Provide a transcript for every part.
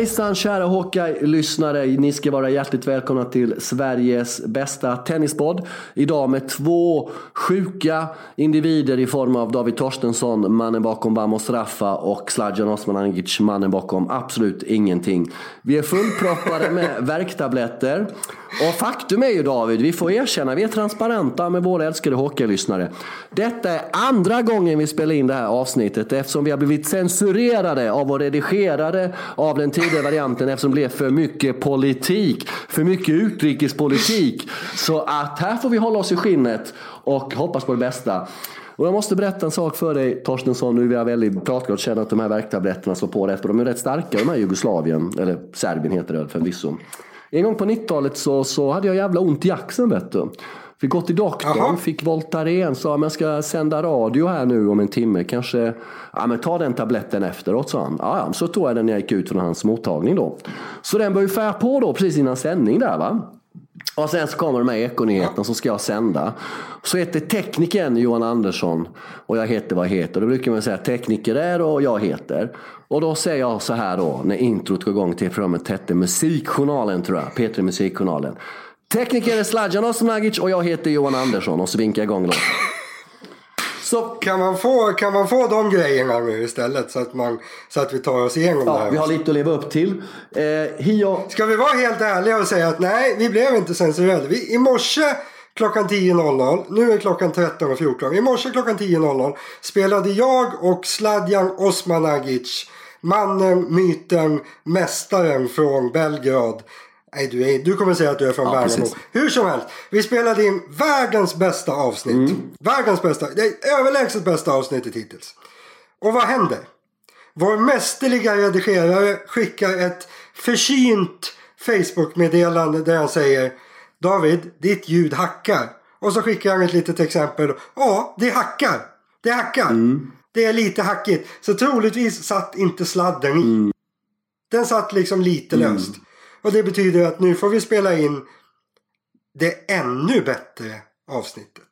Hejsan kära Hawkeye-lyssnare. Ni ska vara hjärtligt välkomna till Sveriges bästa tennispodd. Idag med två sjuka individer i form av David Torstensson, mannen bakom Vamos Raffa och Sladjan Osmanagic, mannen bakom absolut ingenting. Vi är fullproppade med värktabletter. Och faktum är ju David, vi får erkänna, vi är transparenta med våra älskade hockeylyssnare. Detta är andra gången vi spelar in det här avsnittet eftersom vi har blivit censurerade av och redigerade av den tidigare varianten eftersom det blev för mycket politik, för mycket utrikespolitik. Så att här får vi hålla oss i skinnet och hoppas på det bästa. Och jag måste berätta en sak för dig Torstensson, nu är jag väldigt pratglad och känner att de här värktabletterna slår på rätt. De är rätt starka de här Jugoslavien, eller Serbien heter det förvisso. En gång på 90-talet så, så hade jag jävla ont i axeln vet du. Fick gå till doktorn, Aha. fick Voltaren, sa att jag ska sända radio här nu om en timme. Kanske, ja men ta den tabletten efteråt sa han. Ja, så tog jag den när jag gick ut från hans mottagning då. Så den började färga på då precis innan sändning där va. Och sen så kommer de här ekonyheterna som ska jag sända. Så heter teknikern Johan Andersson och jag heter vad jag heter. Då brukar man säga tekniker är och jag heter. Och då säger jag så här då när introt går igång till programmet hette Musikjournalen tror jag. Peter Musikjournalen. Tekniker är Sladjan Osmanagic och jag heter Johan Andersson och så vinkar jag igång låten. Så kan man, få, kan man få de grejerna nu istället så att, man, så att vi tar oss igenom ja, det här? Vi har lite att leva upp till. Eh, Hio... Ska vi vara helt ärliga och säga att nej, vi blev inte censurerade. Vi, I morse klockan 10.00, nu är klockan 13.14. I morse klockan 10.00 spelade jag och Sladjan Osmanagic Mannen, myten, mästaren från Belgrad. Nej, du, är, du kommer säga att du är från ja, Värnamo. Hur som helst. Vi spelade in världens bästa avsnitt. Mm. Världens bästa. Det är överlägset bästa avsnittet hittills. Och vad händer? Vår mästerliga redigerare skickar ett försynt Facebook-meddelande där han säger David, ditt ljud hackar. Och så skickar han ett litet exempel. Ja, det hackar. Det hackar. Mm. Det är lite hackigt. Så troligtvis satt inte sladden i. Mm. Den satt liksom lite mm. löst. Och det betyder att nu får vi spela in det ännu bättre avsnittet.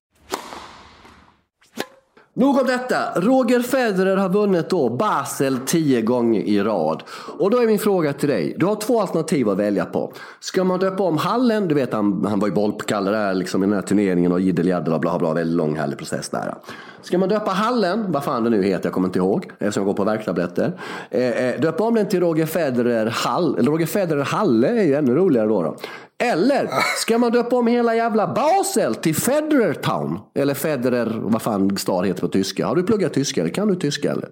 Nog om detta. Roger Federer har vunnit då Basel tio gånger i rad. Och då är min fråga till dig. Du har två alternativ att välja på. Ska man döpa om hallen? Du vet han, han var ju bollkalle där liksom i den här turneringen och jiddel och bla bla. Väldigt lång härlig process där. Ska man döpa hallen, vad fan det nu heter, jag kommer inte ihåg eftersom jag går på värktabletter. Eh, eh, döpa om den till Roger Federer Hall, eller Roger Federer Halle är ju ännu roligare då. då. Eller ska man döpa om hela jävla Basel till Federer Town? Eller Federer, vad fan stad heter på tyska? Har du pluggat tyska eller kan du tyska eller?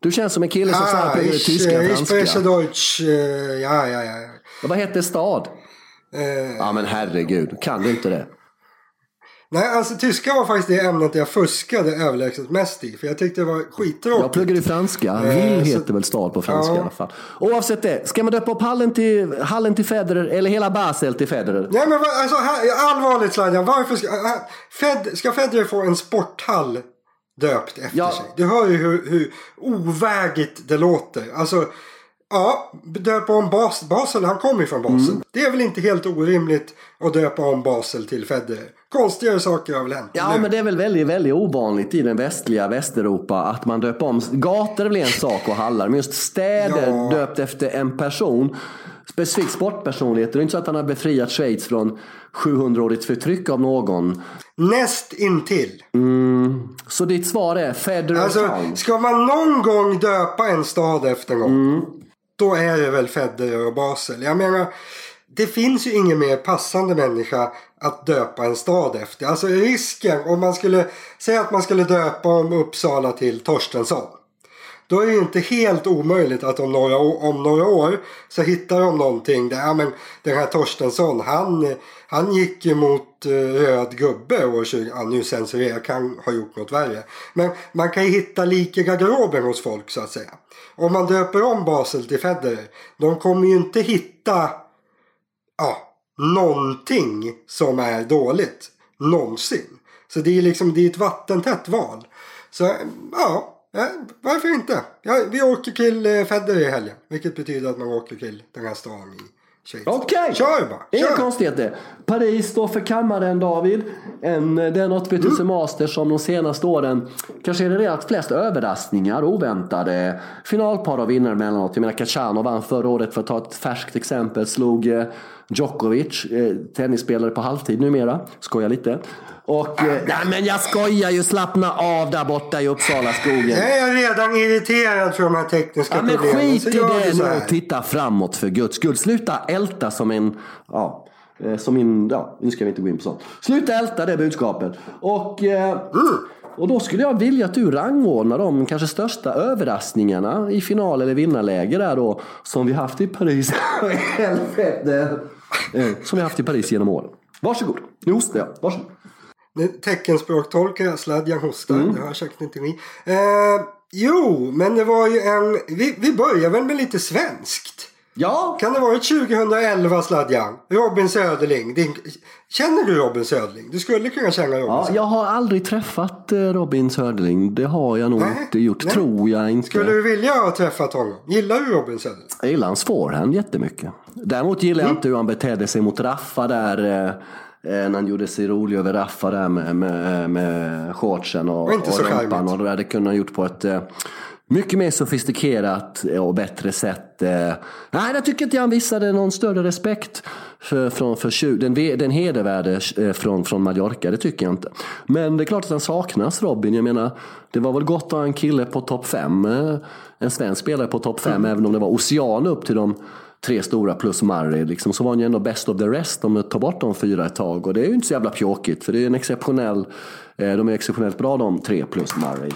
Du känns som en kille som ah, pluggar tyska och franska. Ich Deutsch, uh, ja, ja, ja. Vad heter stad? Uh, ja men herregud, kan du inte det? Nej, alltså tyska var faktiskt det ämnet jag fuskade överlägset mest i. För jag tyckte det var skittråkigt. Jag pluggade i franska. Eh, Vill heter så... väl stad på franska ja. i alla fall. Oavsett det, ska man döpa upp hallen till, hallen till Federer eller hela Basel till Federer? Nej men alltså allvarligt Sladjan, varför ska, Fed, ska Federer få en sporthall döpt efter ja. sig? Du hör ju hur, hur ovägigt det låter. Alltså Ja, döpa om Bas Basel. Han kommer ju från Basel. Mm. Det är väl inte helt orimligt att döpa om Basel till Federer. Konstigare saker har väl hänt. Ja, nu. men det är väl väldigt, väldigt ovanligt i den västliga Västeuropa att man döper om. Gator blir en sak och hallar. Men just städer ja. döpt efter en person. Specifikt sportpersonligheter. Det är inte så att han har befriat Schweiz från 700-årigt förtryck av någon. Näst intill. Mm. Så ditt svar är Federer alltså, Town? Ska man någon gång döpa en stad efter någon. Mm då är det väl Federer och Basel. Jag menar, det finns ju ingen mer passande människa att döpa en stad efter. Alltså risken, om man skulle säga att man skulle döpa om Uppsala till Torstensson. Då är det inte helt omöjligt att om några, om några år så hittar de någonting där, ja men den här Torstensson han, han gick ju mot eh, röd gubbe år 20, ja nu censurerar jag, kan ha gjort något värre. Men man kan ju hitta lik i garderoben hos folk så att säga. Om man döper om Basel till Federer, de kommer ju inte hitta ja, någonting som är dåligt. Någonsin. Så det är liksom det är ett vattentätt val. Så ja, eh, varför inte? Ja, vi åker till eh, Federer i helgen. Vilket betyder att man åker till den här stan i Okej, Kör bara. inga konstigheter. Paris står för kammaren David. En, den ATP 1000 Mm. Masters som de senaste åren kanske genererat flest överraskningar, oväntade finalpar och vinnare emellanåt. Jag menar Cacciano vann förra året för att ta ett färskt exempel. Slog eh, Djokovic, eh, tennisspelare på halvtid numera. Skojar lite. Och, eh, nej men jag skojar ju, slappna av där borta i Uppsala skogen. Jag är redan irriterad för de här tekniska Ja, men problemen. skit i det nu och titta framåt för guds skull. Sluta älta som en... Ja, eh, som en... Ja, nu ska vi inte gå in på sånt. Sluta älta det budskapet. Och, eh, och då skulle jag vilja att du rangordnar de kanske största överraskningarna i final eller vinnarläge där då. Som vi haft i Paris. Helvete. Eh, som vi haft i Paris genom åren. Varsågod. Nu hostar jag. Varsågod. Teckenspråktolkare, Sladjan hostar. Mm. Det har jag säkert inte ni. Eh, jo, men det var ju en... Vi, vi börjar väl med lite svenskt. Ja, Kan det varit 2011 Sladjan? Robin Söderling. Din, känner du Robin Söderling? Du skulle kunna känna Robin Ja, jag har aldrig träffat eh, Robin Söderling. Det har jag nog Nej, inte gjort. nej. Tror jag inte. Skulle du vilja ha träffat honom? Gillar du Robin Söderling? Jag gillar hans forehand jättemycket. Däremot gillar Mm. jag inte hur han betedde sig mot Raffa där. eh, eh, När han gjorde sig rolig över Raffa där med, med, med shortsen och, och rumpan. Och det hade kunnat gjort på ett mycket mer sofistikerat och bättre sätt. eh. Nej, jag tycker inte han visade någon större respekt för, från, för den, den hedervärde eh, från, från Mallorca. Det tycker jag inte. Men det är klart att han saknas Robin. Jag menar, det var väl gott att ha en kille på topp fem. eh, En svensk spelare på topp fem, även om det var ocean upp till de tre stora plus Murray. Liksom, så var han ju ändå best of the rest om du tar bort de fyra ett tag. Och det är ju inte så jävla pjåkigt, för det är en exceptionell, eh, de är exceptionellt bra de tre plus Murray.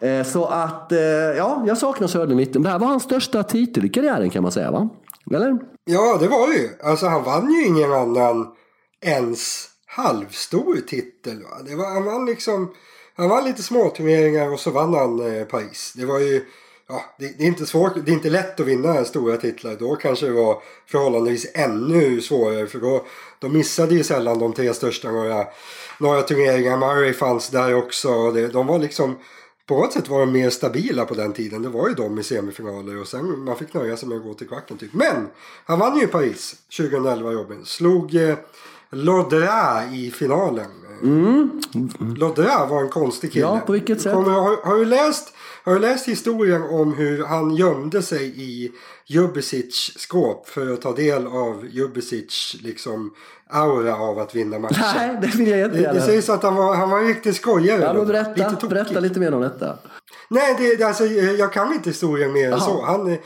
Eh, Så att, eh, ja, jag saknar Söderlund lite. Men Det här var hans största titel i karriären kan man säga, va? Eller? Ja, det var det ju. Alltså han vann ju ingen annan ens halvstor titel. Va? Det var, han vann liksom... Han vann lite småturneringar och så vann han eh, Paris. Det var ju... Ja, det, det, är inte svårt, det är inte lätt att vinna stora titlar. Då kanske det var förhållandevis ännu svårare. För då, då missade ju sällan de tre största några, några turneringar. Murray fanns där också. Det, de var liksom... På något sätt var de mer stabila på den tiden. Det var ju de i semifinaler och sen man fick nöja sig med att gå till kvarten typ. Men han vann ju Paris 2011 Robin. Slog eh, Lodra i finalen. Lodra var en konstig kille. Ja, på vilket sätt? Kommer, har, har, du läst, har du läst historien om hur han gömde sig i Jubicic skåp för att ta del av Jubicic liksom aura av att vinna matchen? Nej, det vill jag Det, jättegärna. det sägs att han var, han var en riktig skojare. Ja, men berätta, Lite tokig. berätta lite mer om detta. Nej, det, det, alltså, jag kan inte historien mer än så. Han,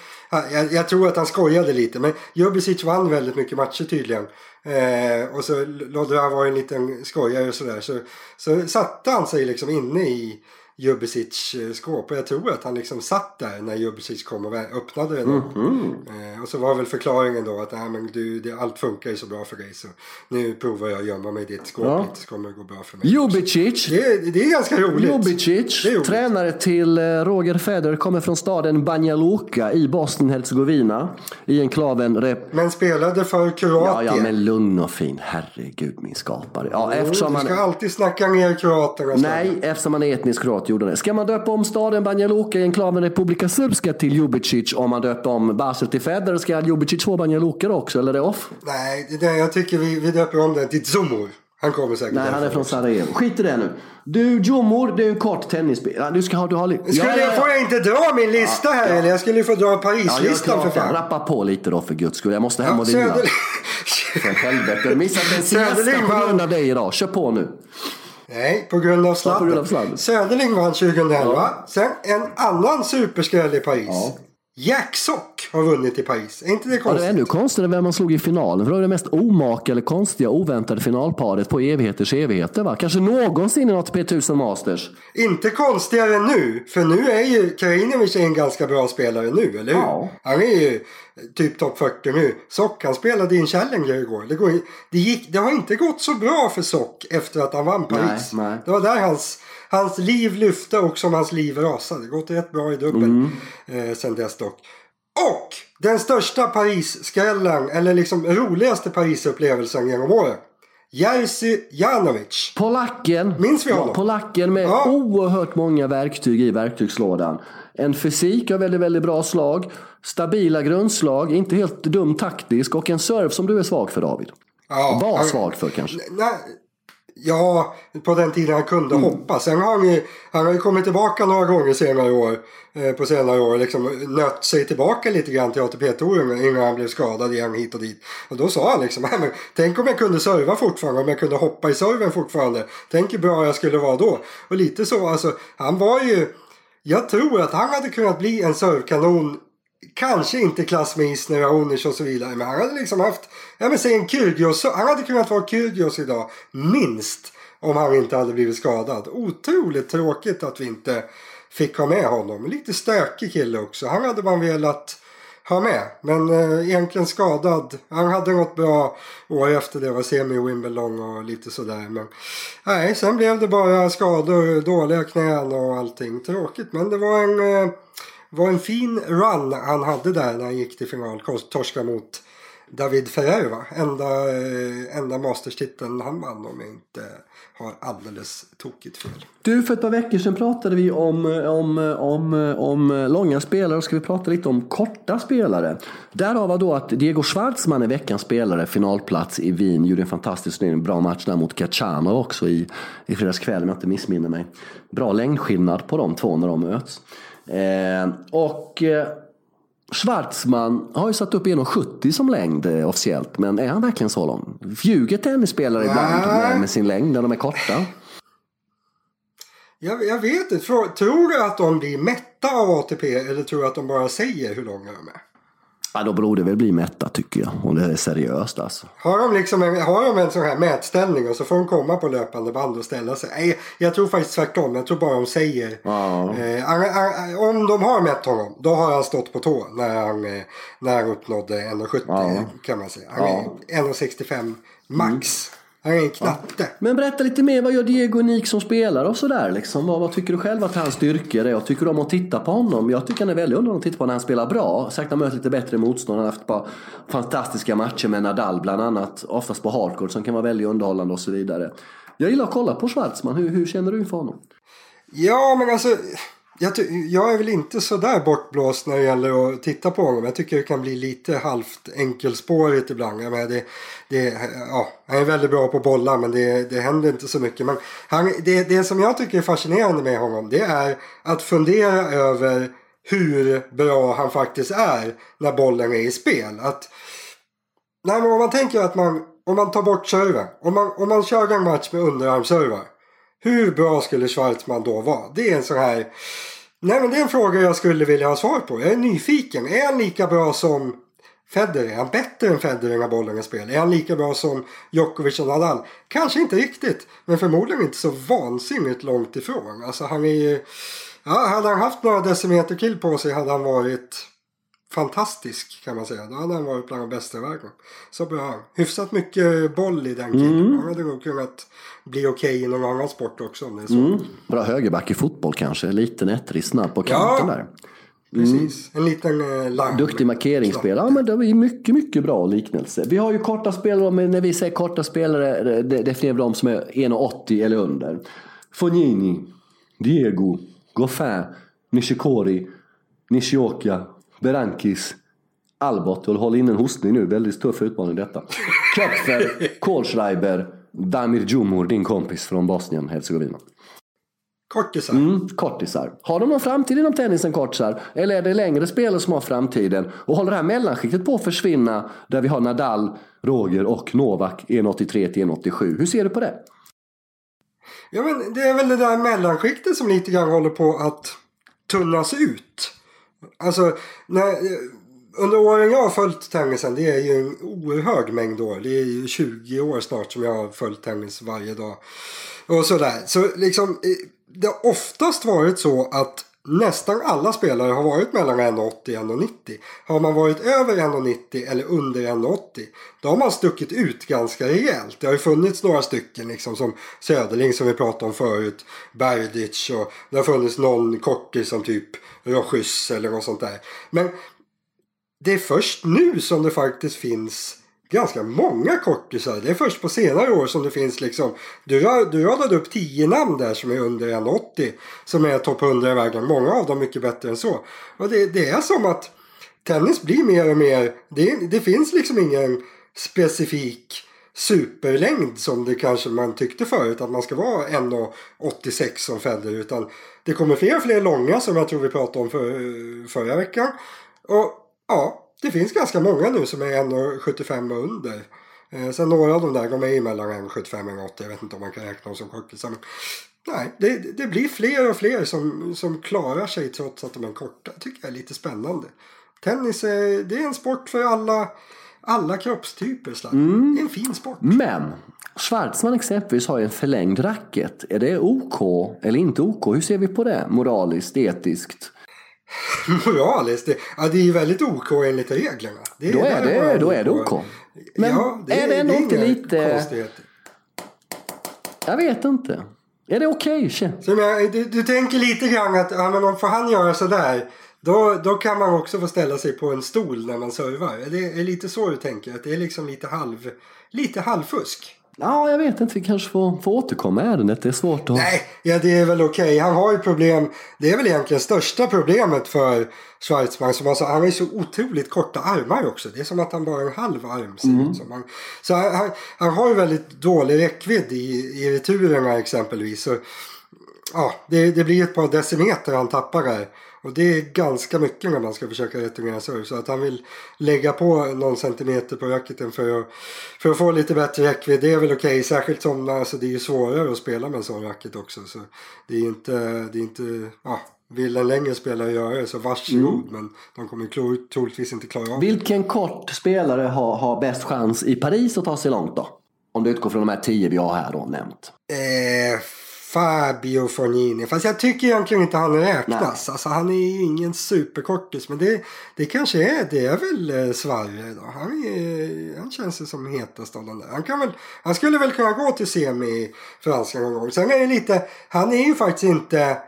jag, jag tror att han skojade lite. Men Jubicic vann väldigt mycket matcher tydligen. Eh, och så Lodra var en liten skojare och sådär. Så, så satte han sig liksom inne i Jubicic skåp. Och jag tror att han liksom satt där när Jubicic kom och öppnade det. Mhm. Eh, och så var väl förklaringen då att Nej, men du, det, allt funkar ju så bra för dig. Så nu provar jag att gömma mig i ditt skåp Ja. lite så kommer det gå bra för mig. Jubicic. Det, det är ganska roligt. Jubicic, roligt. tränare till eh, Roger Federer, kommer från staden Banja Luka i Bosnien-Hercegovina. I enklaven Rep... Men spelade för Ja, Kroatien. ja, men lugn och fin. Herregud, min skapare. Ja, eftersom du man... ska alltid snacka ner kroaterna. Nej, eftersom man är etnisk kroat gjorde det. Ska man döpa om staden Banja Luka i enklaven Republika Srpska till Jubicic om man döper om Basel till Federer? Ska Jubicic få Banja Luka också, eller är det off? Nej, det där, jag tycker vi, vi döper om den till Zumur. Han kommer säkert Nej, han är från. Sarajevo. Skit i det nu. Du, Jomor, det är en kort tennisspelare. Du ska ha... Du har li- Skulle Ja, ja, jag, ja. får jag inte dra min lista här eller? Jag skulle ju få dra Parislistan för fan. Rappa på lite då för guds skull. Jag måste hem och vila. Söder... För helvete. Missat en siesta på grund av dig idag. Kör på nu. Nej, på grund av sladden. Söderling vann 2011. Sen en annan superskräll i Paris. Ja. Jack Sock har vunnit i Paris. Är inte det Ja, det konstigt? är ännu konstigare vem man slog i finalen. För det var det mest omaka eller konstiga oväntade finalparet på evigheters evigheter. Va? Kanske någonsin i något P1000 Masters. Inte konstigare nu, för nu är ju Krajinovic en ganska bra spelare nu, eller hur? Ja. Han är ju typ topp 40 nu. Sock, han spelade i en Challenger igår. Det, går, det, gick, det har inte gått så bra för Sock efter att han vann Paris. Nej, nej. Det var där hans, hans liv lyfte och som hans liv rasade. Det gått rätt bra i dubbel Mm. eh, sen dess dock. Och den största Paris-skrällen, eller liksom roligaste Paris-upplevelsen genom åren. Jerzy Janovic. Polacken. Minns vi honom? Polacken med Ja. oerhört många verktyg i verktygslådan. En fysik av väldigt, väldigt bra slag. Stabila grundslag, inte helt dum taktisk och en serve som du är svag för David. Ja, Var han- svag för kanske. Nej, ja, på den tiden han kunde Mm. hoppa. Sen har han ju, han har ju kommit tillbaka några gånger senare år. Eh, på senare år liksom nött sig tillbaka lite grann till ATP-touren innan han blev skadad igen hit och dit. Och då sa han liksom, "Nej, men, tänk om jag kunde serva fortfarande, om jag kunde hoppa i serven fortfarande. Tänk hur bra jag skulle vara då. Och lite så, alltså han var ju, jag tror att han hade kunnat bli en servkanon Kanske inte klass med Isner, Raonic och så vidare. Men han hade liksom haft, ja men säg en Kyrgios. Han hade kunnat vara Kyrgios idag. Minst. Om han inte hade blivit skadad. Otroligt tråkigt att vi inte fick ha med honom. Lite stökig kille också. Han hade man velat ha med. Men eh, egentligen skadad. Han hade något bra år efter det. Var semi Wimbledon och lite sådär. Men nej, sen blev det bara skador, dåliga knän och allting. Tråkigt. Men det var en... Eh, var en fin run han hade där när han gick till final. Torska mot David Ferrer va? Enda, eh, enda masterstiteln han vann om jag inte har alldeles tokigt fel. Du, för ett par veckor sedan pratade vi om, eh, om, eh, om, om långa spelare. och ska vi prata lite om korta spelare. Därav var då att Diego Schwartzman är veckans spelare, finalplats i Wien. Gjorde en fantastisk en bra match där mot Kachanov också i, i fredags kväll om jag inte missminner mig. Bra längdskillnad på de två när de möts. Eh, och eh, Schwartzman har ju satt upp 1,70 som längd eh, officiellt. Men är han verkligen så lång? Ljuger tennisspelare ibland med, med sin längd när de är korta? Jag, jag vet inte. Tror du att de blir mätta av ATP eller tror du att de bara säger hur långa de är? Ja, då borde det väl bli mätta tycker jag. Om det är seriöst alltså. Har de, liksom en, har de en sån här mätställning och så får de komma på löpande band och ställa sig? Nej, jag tror faktiskt tvärtom. Jag tror bara de säger. Ja. Eh, han- han- om de har mätt honom, då har han stått på tå när han, eh, när han uppnådde 1,70 Ja. kan man säga. Han är 1,65 max. Han är en knatte. Men berätta lite mer, vad gör Diego unik som spelare och sådär liksom? Vad, vad tycker du själv att hans styrkor är? Och tycker du om att titta på honom? Jag tycker han är väldigt underhållande att titta på när han spelar bra. Säkert han möter lite bättre motstånd. Han har haft ett par fantastiska matcher med Nadal bland annat. Oftast på hardcourt som kan vara väldigt underhållande och så vidare. Jag gillar att kolla på Schwartzman. Hur, hur känner du inför honom? Ja, men alltså. Jag, jag är väl inte så där bortblåst när det gäller att titta på honom. Jag tycker det kan bli lite halvt enkelspårigt ibland. Jag menar, det, det, ja, han är väldigt bra på bollar men det, det händer inte så mycket. Men han, det, det som jag tycker är fascinerande med honom det är att fundera över hur bra han faktiskt är när bollen är i spel. Att, nej, men om man tänker att man, om man tar bort serven. Om man, om man kör en match med underarmsservar. Hur bra skulle Schwartzman då vara? Det är en sån här... Nej men det är en fråga jag skulle vilja ha svar på. Jag är nyfiken. Är han lika bra som Federer? Är han bättre än Federer när bollen är spel? Är han lika bra som Djokovic och Nadal? Kanske inte riktigt. Men förmodligen inte så vansinnigt långt ifrån. Alltså han är ju... Ja, hade han haft några decimeter till på sig hade han varit fantastisk kan man säga. Då hade han varit bland de bästa i världen. Så bra. han. Hyfsat mycket boll i den killen. Han hade nog kunnat bli okej i någon annan sport också om det är så. Mm. Bra högerback i fotboll kanske. Liten, ettrig, snabb på Ja. kanten där. Precis. En liten eh, lang. Duktig markeringsspelare. Ja, men det är mycket, mycket bra liknelse. Vi har ju korta spelare, men när vi säger korta spelare definierar vi de som är 1,80 eller under. Fognini, Diego, Goffin, Nishikori, Nishioka, Berankis, Albert. Jag håller in en hostning nu, väldigt tuff utmaning detta. Köpfer, Kohlschreiber, Damir Djumhur, din kompis från Bosnien, Hercegovina. Kortisar. Mm, kortisar. Har de någon framtid inom tennisen kortisar? Eller är det längre spelare som har framtiden? Och håller det här mellanskiktet på att försvinna där vi har Nadal, Roger och Novak 1,83 till 1,87? Hur ser du på det? Ja men det är väl det där mellanskiktet som lite grann håller på att tunnas ut. Alltså när, eh, under åren jag har följt tennisen, det är ju en oerhörd mängd år. Det är ju 20 år snart som jag har följt tennis varje dag. Och sådär. Så liksom, eh, det har oftast varit så att nästan alla spelare har varit mellan 1,80 och 1,90. Har man varit över 1,90 eller under 1,80 då har man stuckit ut ganska rejält. Det har ju funnits några stycken liksom som Söderling som vi pratade om förut. Berdic och det har funnits någon kortis som typ Rochus eller något sånt där. Men det är först nu som det faktiskt finns ganska många kortisar. Det är först på senare år som det finns liksom. Du, du radade upp tio namn där som är under 1,80. Som är topp 100 i världen. Många av dem mycket bättre än så. Och det, det är som att tennis blir mer och mer. Det, det finns liksom ingen specifik superlängd som det kanske man tyckte förut att man ska vara 1,86 som Federer utan det kommer fler och fler långa som jag tror vi pratade om för, förra veckan. Och ja, det finns ganska många nu som är 1,75 och under. Eh, sen några av de där de är mellan 1,75 och 1,80. Jag vet inte om man kan räkna dem som kortisar. Nej, det, det blir fler och fler som, som klarar sig trots att de är korta. Det tycker jag är lite spännande. Tennis är, det är en sport för alla, alla kroppstyper. Mm. Det är en fin sport. Men Schwarzman exempelvis har ju en förlängd racket. Är det OK eller inte OK? Hur ser vi på det moraliskt, etiskt? Moraliskt? Det, ja, det är ju väldigt OK enligt reglerna. Det, då, är det, då är det OK. Men ja, det, är det ändå inte lite... Konstigheter. Jag vet inte. Är det okej? Okay? Du, du tänker lite grann att ja, men om får han göra sådär då, då kan man också få ställa sig på en stol när man servar. Det är lite så du tänker? Att det är liksom lite, halv, lite halvfusk? Ja, jag vet inte. Vi kanske får, får återkomma i ärendet. Det är svårt att... Nej, ja, det är väl okej. Okay. Han har ju problem. Det är väl egentligen största problemet för Schwarzman. Som alltså, han har ju så otroligt korta armar också. Det är som att han bara har en halv arm. Mm. Som han, så han, han, han, har ju väldigt dålig räckvidd i, i returerna exempelvis. Så, ja, det, det blir ett par decimeter han tappar där. Och det är ganska mycket när man ska försöka returnera serve. Så att han vill lägga på någon centimeter på racketen för att, för att få lite bättre räckvidd. Det är väl okej. Okay. Särskilt som alltså, det är svårare att spela med en sån racket också. Så det är inte, det är inte, ja. Vill en längre spelare göra det så varsågod. Mm. Men de kommer troligtvis inte klara av det. Vilken kort spelare har, har bäst chans i Paris att ta sig långt då? Om du utgår från de här tio vi har här då nämnt. Eh, Fabio Fognini. Fast jag tycker egentligen inte han räknas. Alltså, han är ju ingen superkortis. Men det, det kanske är, det är väl eh, Sverige då. Han, är, han känns ju som hetast av de där. Han, kan väl, han skulle väl kunna gå till semi i franska någon gång. Sen är det lite, han är ju faktiskt inte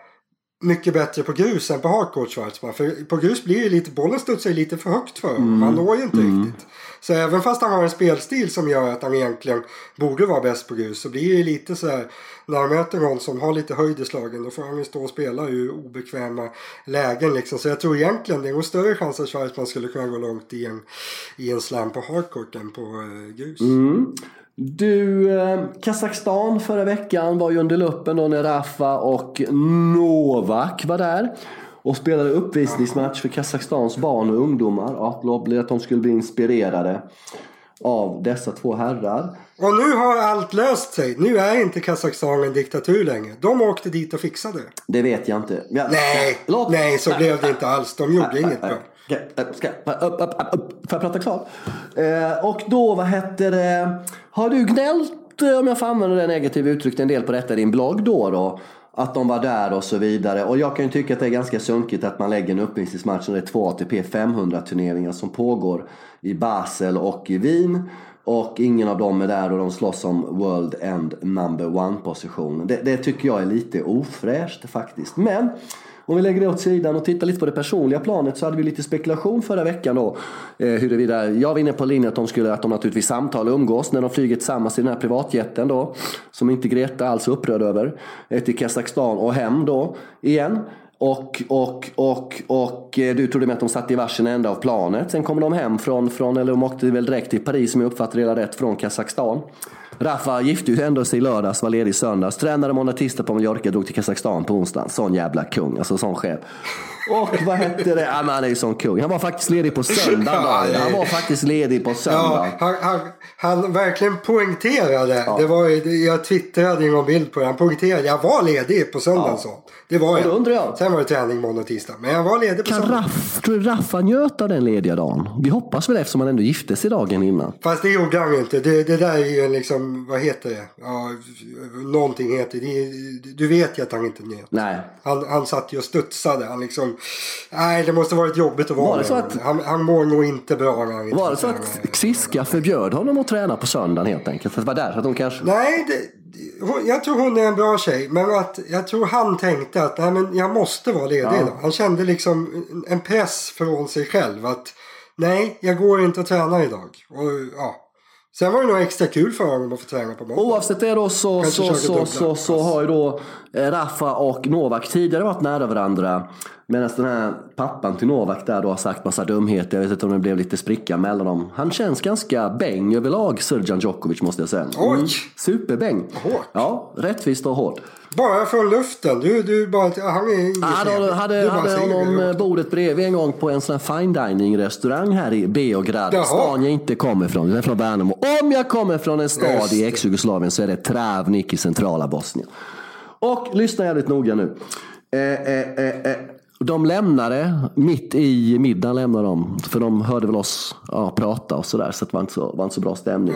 mycket bättre på grus än på hardcourt Schwarzman. För på grus blir det lite, bollen studsar lite för högt för honom. Mm. Han når ju inte mm. riktigt. Så även fast han har en spelstil som gör att han egentligen borde vara bäst på grus så blir det lite så här när han möter någon som har lite höjd i slagen då får han ju stå och spela i obekväma lägen liksom. Så jag tror egentligen det är nog större chans att Schwarzman skulle kunna gå långt i en, i en slam på hardcourt än på uh, grus. Mm. Du, eh, Kazakstan förra veckan var ju under luppen då när Rafa och Novak var där. Och spelade uppvisningsmatch för Kazakstans barn och ungdomar. Att de skulle bli inspirerade av dessa två herrar. Och nu har allt löst sig. Nu är inte Kazakstan en diktatur längre. De åkte dit och fixade det. Vet jag inte. Ja, nej, låt... nej, så blev det inte alls. De gjorde inget bra. Ska, upp, upp, upp, får jag prata klart? Eh, och då, vad hette det? Har du gnällt, eh, om jag får använda det negativa uttrycket, en del på detta i din blogg då? då? Att de var där och så vidare. Och jag kan ju tycka att det är ganska sunkigt att man lägger en uppvisningsmatch när det är två ATP 500 turneringar som pågår i Basel och i Wien. Och ingen av dem är där och de slåss om World End Number One positionen. Det, det tycker jag är lite ofräscht faktiskt. Men om vi lägger det åt sidan och tittar lite på det personliga planet så hade vi lite spekulation förra veckan då. Eh, huruvida, jag var inne på linjen att de skulle, att de naturligtvis samtalar och umgås när de flyger tillsammans i den här privatjeten då. Som inte Greta alls är upprörd över. Eh, till Kazakstan och hem då igen. Och, och, och, och eh, du trodde med att de satt i varsin ända av planet. Sen kom de hem från, från eller de åkte väl direkt till Paris om jag uppfattade det rätt, från Kazakstan. Rafa gifte ju ändå sig i lördags, var ledig i söndags. Tränade måndag, tisdag på Mallorca, drog till Kazakstan på onsdagen. Sån jävla kung, alltså sån chef. Och vad hette det? Ja, men han är ju sån kung. Han var faktiskt ledig på söndagen. Han var faktiskt ledig på söndagen. Ja, han, han, han verkligen poängterade. Ja. Det var, jag twittrade en bild på det. Han poängterade. Jag var ledig på söndagen ja. Det var jag. Undrar jag. Sen var det träning måndag och tisdag. Men jag var ledig på kan söndagen. Raff, tror du Raffa njöt av den lediga dagen? Vi hoppas väl eftersom han ändå gifte sig dagen innan. Fast det gjorde han inte. Det, det där är ju liksom, vad heter det? Ja, någonting heter det. Du vet ju att han inte njöt. Nej. Han, han satt ju och studsade. Han liksom, nej det måste varit jobbigt att vara var det så att, han, han mår nog inte bra när han Var det så att Xiska förbjöd honom att träna på söndagen helt enkelt? För det var där så att de kanske... Nej, det, jag tror hon är en bra tjej. Men att jag tror han tänkte att nej, men jag måste vara ledig ja. idag. Han kände liksom en press från sig själv. Att nej, jag går inte att träna idag. Och, ja. Sen var det nog extra kul för honom att få träna på måndag. Oavsett det då så, Kanske så, så, dubbla så, så har ju då eh, Rafa och Novak tidigare varit nära varandra. Medan den här pappan till Novak där då har sagt massa dumheter. Jag vet inte om det blev lite spricka mellan dem. Han känns ganska bäng överlag, Srdjan Djokovic måste jag säga. Mm. Oj. Superbäng. Hårt. Ja, rättvist och hårt. Bara från luften. Du, du bara, han är inget Jag hade, hade, Du hade honom eh, bordet bredvid en gång på en sån här fine dining restaurang här i Beograd. Jaha. Stan jag inte kommer ifrån. Jag är från Värnamo. Om jag kommer från en stad Just i ex-Jugoslavien så är det Travnik i centrala Bosnien. Och lyssna jävligt noga nu. Eh, eh, eh, eh. De lämnade, mitt i middagen lämnade de. För de hörde väl oss ja, prata och sådär. Så det var inte så, var inte så bra stämning.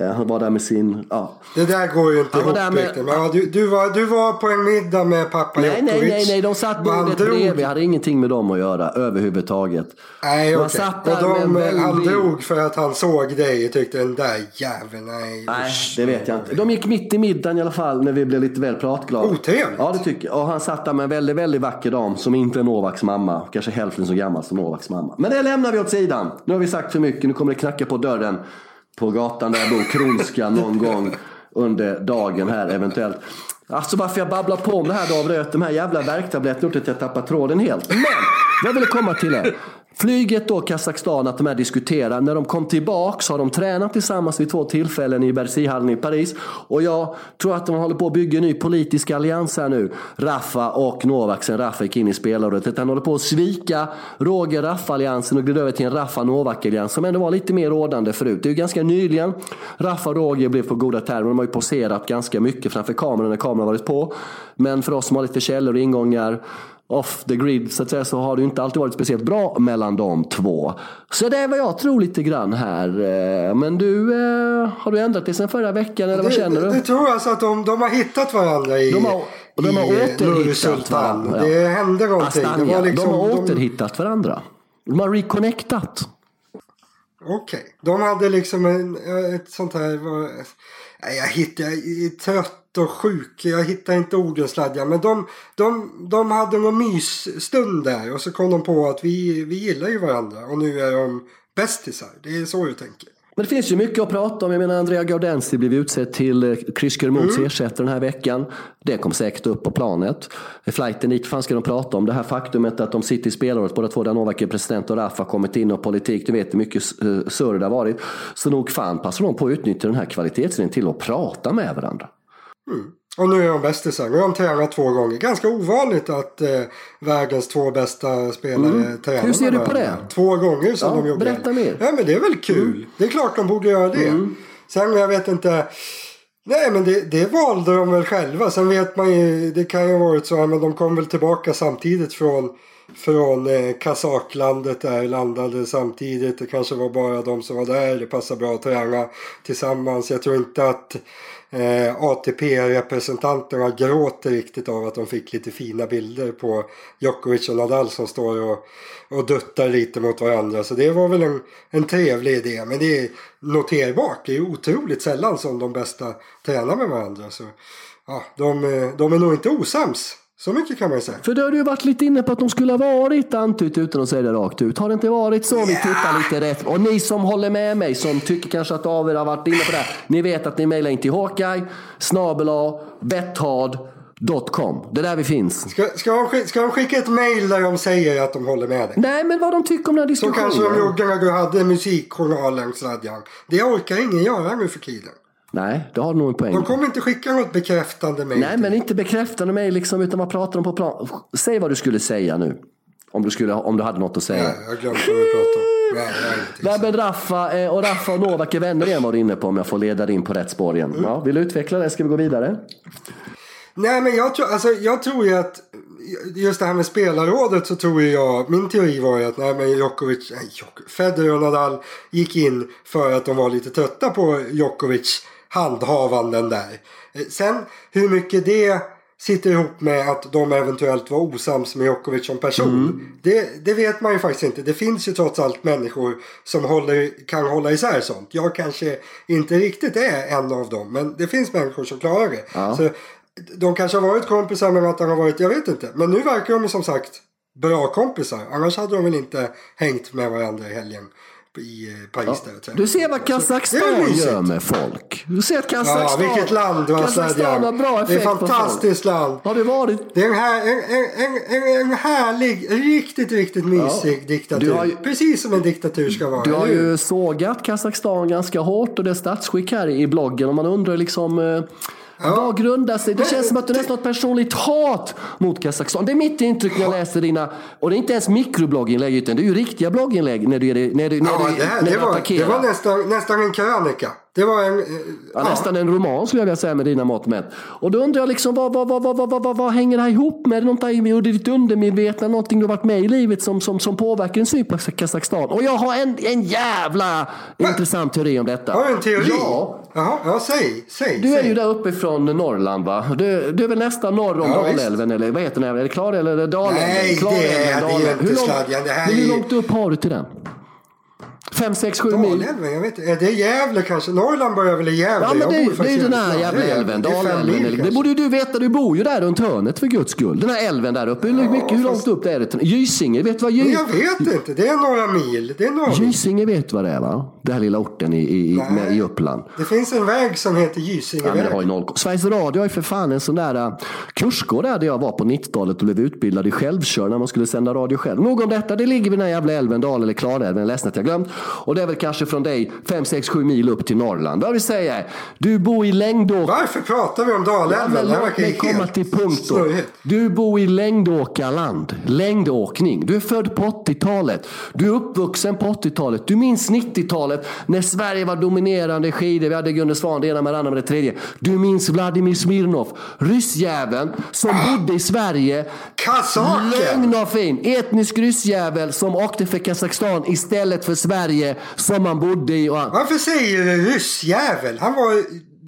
Eh, han var där med sin, ja, Det där går ju inte ihop med- riktigt. Men ja, du, du, var, du var på en middag med pappa Nej, nej, Djokovic. nej, nej, de satt bordet bredvid. Jag hade ingenting med dem att göra överhuvudtaget. Nej, okej. där Och de, en Han drog för att han såg dig och tyckte den där jäveln, nej. Nej, det vet jag inte. De gick mitt i middagen i alla fall när vi blev lite väl pratglada. Otrevligt. Ja, det tycker jag. Och han satt där med en väldigt, väldigt vacker dam som inte är Novaks mamma. Kanske hälften så gammal som Novaks mamma. Men det lämnar vi åt sidan. Nu har vi sagt för mycket. Nu kommer det knacka på dörren på gatan där jag bor, Kronska, någon gång under dagen här eventuellt. Alltså varför jag babblar på om det här David att de här jävla värktabletterna gjort att jag tappar tråden helt. Men, jag ville komma till det. Flyget då, Kazakstan, att de här diskuterar. När de kom tillbaks har de tränat tillsammans vid två tillfällen i Bercyhallen i Paris. Och jag tror att de håller på att bygga en ny politisk allians här nu. Rafa och Novak sen Rafa gick in i spelarrådet. Han håller på att svika Roger Rafa-alliansen och glida över till en Rafa-Novak-allians som ändå var lite mer rådande förut. Det är ju ganska nyligen Rafa och Roger blev på goda termer. De har ju poserat ganska mycket framför kameran när kameran varit på. Men för oss som har lite källor och ingångar off the grid så att säga så har det ju inte alltid varit speciellt bra mellan de två. Så det är vad jag tror lite grann här. Eh, Men du, eh, har du ändrat dig sen förra veckan eller vad känner det, du? det tror jag alltså att de, de har hittat varandra i, De har, de har i eh, återhittat varandra. Det hände någonting. Det var liksom, de har återhittat varandra. De har reconnectat. Okej. De hade liksom en, ett sånt här... Jag hittar... Jag är trött och sjuk. Jag hittar inte orden sladdja. Men de, de, de hade någon mysstund där. Och så kom de på att vi, vi gillar ju varandra. Och nu är de bästisar. Det är så du tänker. Men det finns ju mycket att prata om. Jag menar Andrea Gaudenzi blev utsedd till eh, Chris Kermots Mm. ersättare den här veckan. Det kom säkert upp på planet. Flighten dit, fan ska de prata om? Det här faktumet att de sitter i spelåret, båda två, där Novak är president och Rafa har kommit in och politik. Du vet hur mycket eh, surr det har varit. Så nog fan passar de på att utnyttja den här kvalitetslinjen till att prata med varandra. Och nu är de bästisar. Nu har de tränat två gånger. Ganska ovanligt att eh, världens två bästa spelare tränar Mm. Hur ser du på det? Två gånger som Ja, de gjorde. berätta mer. Mm. Ja men det är väl kul. Det är klart de borde göra det. Sen jag vet inte. Nej men det, det valde de väl själva. Sen vet man ju. Det kan ju ha varit så. här, Men de kom väl tillbaka samtidigt från. Från eh, Kazaklandet där. Landade samtidigt. Det kanske var bara de som var där. Det passar bra att träna tillsammans. Jag tror inte att eh, ATP-representanterna gråter riktigt av att de fick lite fina bilder på Djokovic och Nadal som står och, och duttar lite mot varandra. Så det var väl en, en trevlig idé. Men det är noterbart. Det är otroligt sällan som de bästa tränar med varandra. Så ja, de, de är nog inte osams. Så mycket kan man ju säga. För det har du varit lite inne på att de skulle ha varit antytt utan att säga det rakt ut. Har det inte varit så? Vi tittar lite rätt. Och ni som håller med mig, som tycker kanske att David har varit inne på det här. Ni vet att ni mejlar in till Hawkeye, snabel betthard.com. Det är där vi finns. Ska, ska, de, skick- ska de skicka ett mail där de säger att de håller med dig? Nej, men vad de tycker om den här Så kanske de diskussionen. gjorde när du hade musikjournalen Sladjan. Det orkar ingen göra nu för tiden. Nej, det har nog en poäng. De kommer inte skicka något bekräftande mejl. Nej, men inte bekräftande mig liksom, utan vad pratar de på plan? Säg vad du skulle säga nu. Om du, skulle, om du hade något att säga. Nej, jag glömde vad vi pratade om. Nej, men Raffa, eh, och Raffa och Novak är vänner igen var du inne på om jag får leda dig in på rätt spår igen. Ja, vill du utveckla det? Ska vi gå vidare? Nej, men jag tror, alltså, jag tror ju att just det här med spelarrådet så tror jag, min teori var ju att nej, men Djokovic, nej, Djokovic, Federer och Nadal gick in för att de var lite trötta på Djokovic handhavanden där. Eh, Sen hur mycket det sitter ihop med att de eventuellt var osams med Djokovic som person. Det, det vet man ju faktiskt inte. Det finns ju trots allt människor som håller, kan hålla isär sånt. Jag kanske inte riktigt är en av dem. Men det finns människor som klarar det. Så, de kanske har varit kompisar men att han har varit, jag vet inte. Men nu verkar de som sagt bra kompisar. Annars hade de väl inte hängt med varandra i helgen i eh, Paris. Ja. Där, du ser vad Kazakstan gör med folk. Du ser att Kazakstan, ja, vilket land, Kazakstan har bra effekt Det är ett fantastiskt land. Har det varit? Det är en, här, en, en, en, en härlig, riktigt, riktigt mysig ja. diktatur. Ju, Precis som en diktatur ska vara. Du har ju sågat Kazakstan ganska hårt och det statsskick här i bloggen. Och man undrar liksom eh, Ja. Vad grundar sig? Det känns som att du nästan har ett personligt hat mot Kazakstan. Det är mitt intryck när jag läser dina, och det är inte ens mikroblogginlägg utan det är ju riktiga blogginlägg när du, när du, när ja, du, det, här, när det, var, attackerar. det var nästan, nästan en krönika. Det var en... Ja, ja. Nästan en roman skulle jag vilja säga med dina mått mätt. Och då undrar jag liksom vad, vad, vad, vad, vad, vad, vad hänger det här ihop med? Någonting i ditt undermedvetna, någonting du har varit med i livet som, som, som påverkar din syn på Kazakstan. Och jag har en, en jävla Men, intressant teori om detta. Har du en teori? Ja. Jaha, ja, säg, säg. Du säg. är ju där uppe från Norrland va? Du, du är väl nästan norr om ja, Dalälven eller vad heter den? Är det Klarälven eller Dalälven? Nej, Klarälven, det är det inte hur långt. Det här hur långt upp har du till den? 5, 6, 7 mil. Dalälven, jag vet inte. Är det Gävle kanske? Norrland börjar väl i Gävle? Ja, men det, det är ju den här jävla älven. Dalälven. Det borde ju du veta. Du bor ju där runt hörnet för guds skull. Den här älven där uppe. Hur, ja, mycket, hur långt upp är det? Gysinge, vet du vad Gysinge Jag vet inte. Det är några mil. Det är några Gysinge vet du vad det är va? Den här lilla orten i, i, med, i Uppland. Det finns en väg som heter Gysingeväg. Ja, noll... Sveriges Radio har ju för fan en sån där uh, kursgård där, där jag var på 90-talet och blev utbildad i självkör när man skulle sända radio själv. Nog om detta. Det ligger vid den här jävla älven, Dal eller Klarälven. Är ledsen att jag glömt. Och det är väl kanske från dig 5, 6, 7 mil upp till Norrland. Vad vill säga du bor i Längdåker. Varför pratar vi om Dalälven? Ja, låt mig komma till punkt då. Du bor i Längdåkarland. Längdåkning. Du är född på 80-talet. Du är uppvuxen på 80-talet. Du minns 90-talet när Sverige var dominerande i skidor. Vi hade Gunde Svan, det ena med det andra med det tredje. Du minns Vladimir Smirnov. Ryssjäveln som ah. bodde i Sverige. Kazaken! Lögn och fin. Etnisk ryssjävel som åkte för Kazakstan istället för Sverige som han bodde i. Och han... Varför säger du ryssjävel? Han var...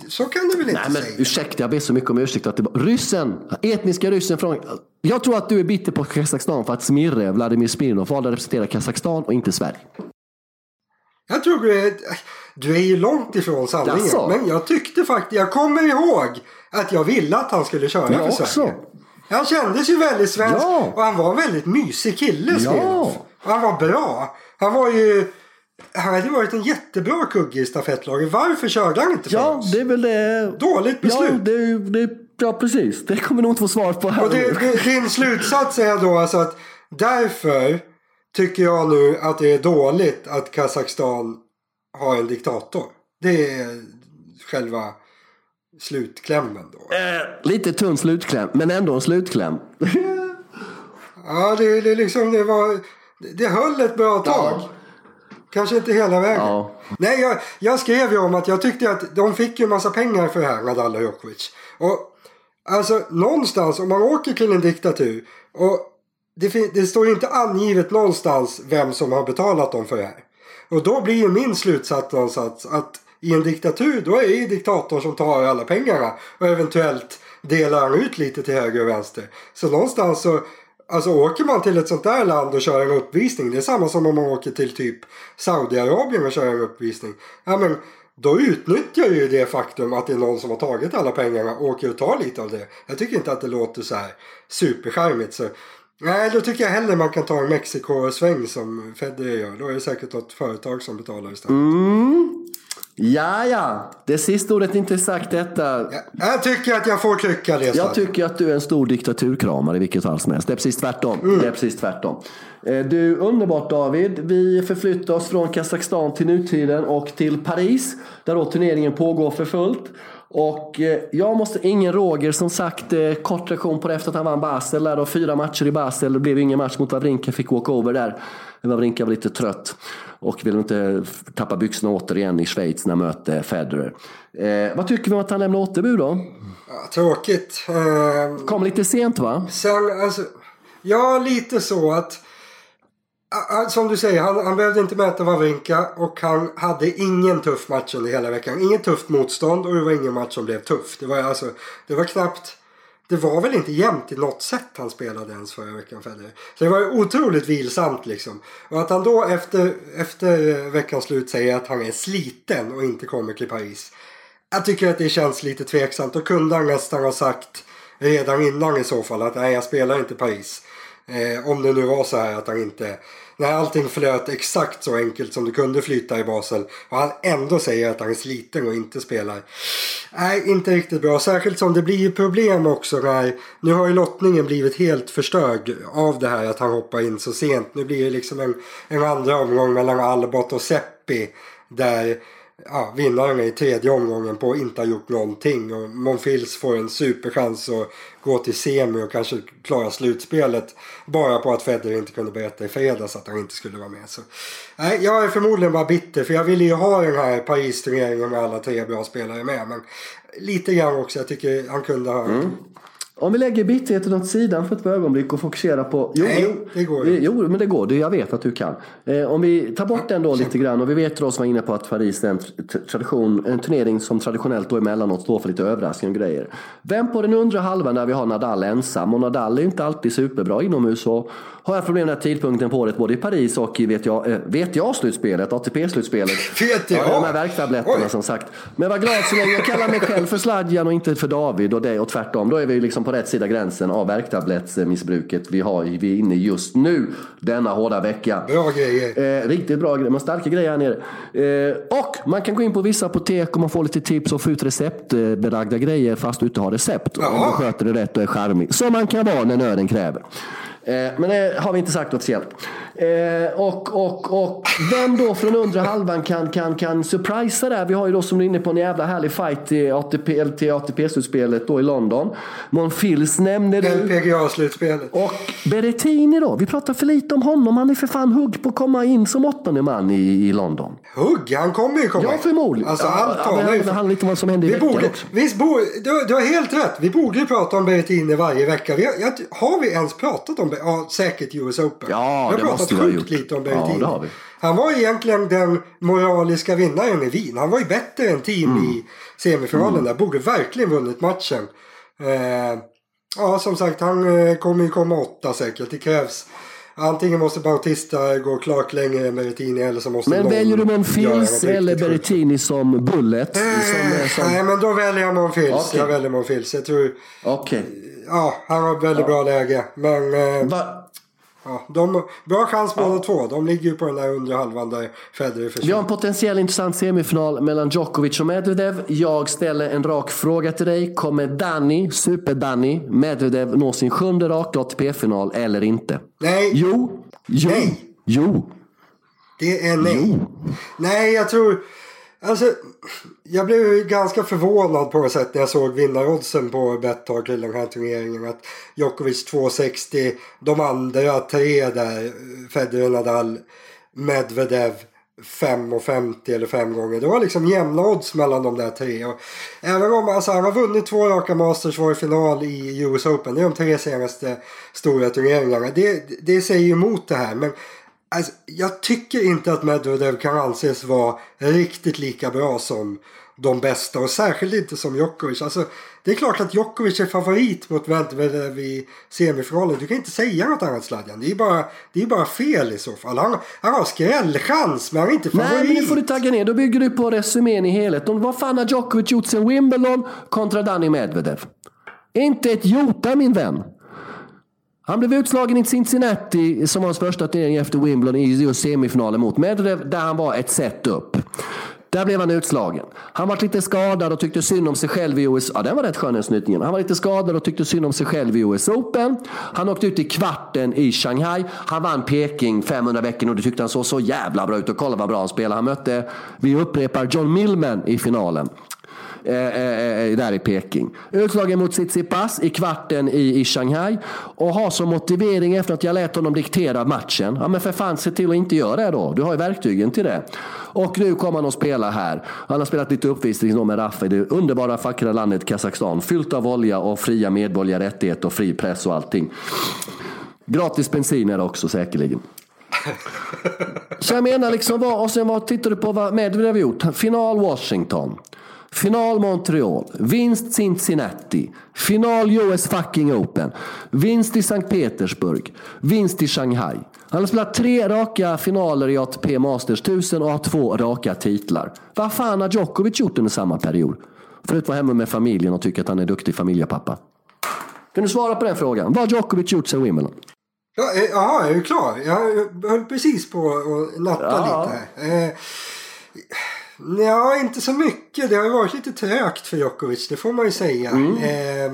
Så kan du väl inte Nej, men, säga? Ursäkta, jag ber så mycket om ursäkt. Att det var... Ryssen, etniska ryssen från... Jag tror att du är bitter på Kazakstan för att Smirre, Vladimir Smirnov, valde att representera Kazakstan och inte Sverige. Jag tror du är, du är ju långt ifrån sanningen. Jaså? Men jag tyckte faktiskt, jag kommer ihåg att jag ville att han skulle köra jag för Sverige. Han kändes ju väldigt svensk ja. och han var en väldigt mysig kille ja. Han var bra. Han var ju han hade varit en jättebra kugge i stafettlaget. Varför körde han inte för ja, oss? det är väl det. Dåligt beslut. Ja, det, det, ja precis. Det kommer nog inte få svar på här och det, det, Din slutsats är då alltså att därför tycker jag nu att det är dåligt att Kazakstan har en diktator. Det är själva slutklämmen då. Eh, lite tunn slutkläm, men ändå en slutkläm. ja, det, det, liksom, det var... Det höll ett bra tag. Ja. Kanske inte hela vägen. Ja. Nej, jag, jag skrev ju om att jag tyckte att de fick ju en massa pengar för det här, Nadal och Djokovic. Och alltså någonstans, om man åker till en diktatur och det, det står inte angivet någonstans vem som har betalat dem för det här. Och då blir ju min slutsats någonstans att i en diktatur då är det diktatorn som tar alla pengarna och eventuellt delar ut lite till höger och vänster. Så någonstans så Alltså åker man till ett sånt där land och kör en uppvisning. Det är samma som om man åker till typ Saudiarabien och kör en uppvisning. Ja men då utnyttjar ju det faktum att det är någon som har tagit alla pengarna och åker och tar lite av det. Jag tycker inte att det låter så här supercharmigt. Så Nej, då tycker jag hellre man kan ta en Mexiko-sväng som Federer gör. Då är det säkert något företag som betalar istället. Mm. Ja, ja. Det sista ordet är inte sagt detta. Ja, jag tycker att jag får tycka det. Jag tycker att du är en stor diktaturkramare i vilket fall som helst. Det är precis tvärtom. Mm. Det är precis tvärtom. Eh, du, underbart David. Vi förflyttar oss från Kazakstan till nutiden och till Paris. Där då turneringen pågår för fullt. Och eh, jag måste, ingen Roger som sagt, eh, kort reaktion på det efter att han vann Basel. Där då, fyra matcher i Basel, det blev ingen match mot Wawrinka, fick walkover där. Wawrinka var lite trött och vill inte tappa byxorna återigen i Schweiz när han möter Federer. Eh, vad tycker vi om att han lämnar återbud då? Ja, tråkigt. Eh, Kom lite sent va? Sen, alltså, ja, lite så att som du säger, han, han behövde inte möta Wawrinka och han hade ingen tuff match under hela veckan. Inget tufft motstånd och det var ingen match som blev tuff. Det var, alltså, det var knappt... Det var väl inte jämnt i något sätt han spelade ens förra veckan Federer. Så det var otroligt vilsamt liksom. Och att han då efter, efter veckans slut säger att han är sliten och inte kommer till Paris. Jag tycker att det känns lite tveksamt. Då kunde han nästan ha sagt redan innan i så fall att nej jag spelar inte Paris. Eh, om det nu var så här att han inte när allting flöt exakt så enkelt som det kunde flyta i Basel och han ändå säger att han är sliten och inte spelar. Nej, inte riktigt bra. Särskilt som det blir ju problem också när... Nu har ju lottningen blivit helt förstörd av det här att han hoppar in så sent. Nu blir det liksom en, en andra omgång mellan Albot och Seppi där ja, vinnaren i tredje omgången på att inte ha gjort någonting. Och Monfils får en superchans att gå till semi och kanske klara slutspelet. Bara på att Federer inte kunde berätta i fredags att han inte skulle vara med. Så, nej, jag är förmodligen bara bitter för jag ville ju ha den här Paris-turneringen med alla tre bra spelare med. Men lite grann också, jag tycker han kunde ha mm. Om vi lägger bitterheten åt sidan för ett ögonblick och fokuserar på... Jo, Nej, jo, det går ju. Jo, men det går. Jag vet att du kan. Eh, om vi tar bort den då lite grann och vi vet då som var inne på att Paris är en, tradition, en turnering som traditionellt då emellanåt står för lite överraskningar och grejer. Vem på den undre halvan där vi har Nadal ensam och Nadal är inte alltid superbra inomhus och har jag problem med den här tidpunkten på året både i Paris och i vet jag, vet jag slutspelet, ATP-slutspelet. Vet jag? Ja, de här värktabletterna som sagt. Men var glad så länge jag kallar mig själv för Sladjan och inte för David och det och tvärtom. Då är vi liksom på rätt sida gränsen av värktablettsmissbruket vi har vi är inne just nu. Denna hårda vecka. Bra grejer. Eh, riktigt bra grejer. Man starka grejer här nere. Eh, och man kan gå in på vissa apotek och man får lite tips och få ut receptbelagda grejer fast du inte har recept. Om man sköter det rätt och är charmig. Som man kan vara när nöden kräver. Eh, men det har vi inte sagt officiellt. Eh, och, och, och vem då från undre halvan kan, kan, kan surprisa där? Vi har ju då som du är inne på en jävla härlig fight till ATP, till ATP-slutspelet då i London. Monfils nämnde du. LPGA-slutspelet. Och Berrettini då? Vi pratar för lite om honom. Han är för fan hugg på att komma in som åttonde man i, i London. Hugg? Han kommer ju komma in. Ja, förmodligen. Alltså, allt ja, ju för... handlar lite om vad som händer i veckan borde, också. Visst, bo, du, du har helt rätt. Vi borde ju prata om Berrettini varje vecka. Vi har, har vi ens pratat om Ja, säkert US Open. Ja, det måste vi ha gjort. lite om Berrettini. Ja, han var egentligen den moraliska vinnaren i Wien. Han var ju bättre än team mm. i semifinalen mm. där. Borde verkligen vunnit matchen. Eh, ja, som sagt, han eh, kommer ju komma åtta säkert. Det krävs Antingen måste Bautista gå klart längre än Berrettini eller så måste Men väljer du Monfils eller Berrettini som bullet? Äh, som, som... Nej, men då väljer jag Monfils. Okay. Jag väljer Monfils. Jag tror... Okej. Okay. Ja, han har väldigt ja. bra läge. Men... Eh... Ja, de, bra chans båda ja. två. De ligger ju på den där undre halvan där Federer försvinner. Vi har en potentiell intressant semifinal mellan Djokovic och Medvedev. Jag ställer en rak fråga till dig. Kommer Danny, Super-Danny, Medvedev nå sin sjunde raka ATP-final eller inte? Nej. Jo. Jo. Nej. Jo. Det är nej. Jo. Nej, jag tror... Alltså, jag blev ganska förvånad på något sätt när jag såg vinnaroddsen på Betthard till den här turneringen. Att Djokovic 2,60, de andra tre där, Federer, Nadal, Medvedev 5,50 eller fem gånger. Det var liksom jämna odds mellan de där tre. Och även om alltså, han har vunnit två raka Masters, var i final i US Open. Det är de tre senaste stora turneringarna. Det, det säger emot det här. Men Alltså, jag tycker inte att Medvedev kan anses vara riktigt lika bra som de bästa och särskilt inte som Djokovic. Alltså, det är klart att Djokovic är favorit mot Medvedev i semifinalen. Du kan inte säga något annat Sladjan. Det är bara, det är bara fel i så fall. Han, han har skrällchans men han är inte favorit. Nej men nu får du tagga ner. Då bygger du på resumén i helhet. Vad fan har Djokovic gjort sen Wimbledon kontra Danny Medvedev? Inte ett jota min vän. Han blev utslagen i Cincinnati som var hans första turnering efter Wimbledon i semifinalen mot Medvedev där han var ett set upp. Där blev han utslagen. Han var lite skadad och tyckte synd om sig själv i US... Ja, den var rätt skön den snytningen. Han var lite skadad och tyckte synd om sig själv i US Open. Han åkte ut i kvarten i Shanghai. Han vann Peking 500 veckor och det tyckte han såg så jävla bra ut. Och kolla vad bra han spelade. Han mötte, vi upprepar, John Millman i finalen. Eh, eh, eh, där i Peking. Utslagen mot Tsitsipas i kvarten i, i Shanghai och har som motivering efter att jag lät honom diktera matchen. Ja men för fan se till att inte göra det då. Du har ju verktygen till det. Och nu kommer han att spela här. Han har spelat lite uppvisning med Rafa i det underbara vackra landet Kazakstan. Fyllt av olja och fria medborgerliga rättigheter och fri press och allting. Gratis bensin är det också säkerligen. Så jag menar liksom, vad, och sen vad tittar du på vad Medvedev gjort? Final Washington. Final Montreal, vinst Cincinnati, final US fucking Open, vinst i Sankt Petersburg, vinst i Shanghai. Han har spelat tre raka finaler i ATP Masters 1000 och har två raka titlar. Vad fan har Djokovic gjort under samma period? Förutom att vara hemma med familjen och tycka att han är duktig familjepappa. Kan du svara på den frågan? Vad har Djokovic gjort sen Wimbledon? Ja, eh, Jaha, är du klar? Jag höll precis på att natta Ja. lite här. Eh, Ja, inte så mycket. Det har ju varit lite trögt för Djokovic, det får man ju säga. Eh,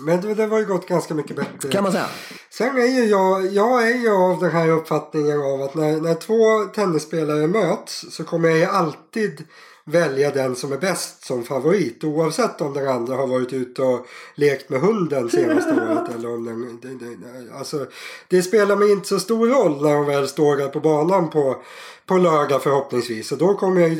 men det, det var ju gått ganska mycket bättre. Kan man säga. Sen är ju jag, jag är ju av den här uppfattningen av att när, när två tennisspelare möts så kommer jag ju alltid välja den som är bäst som favorit. Oavsett om den andra har varit ute och lekt med hunden senaste året. Eller om den, det, det, alltså, det spelar mig inte så stor roll när de väl står där på banan på, på lördag förhoppningsvis. Och då kommer jag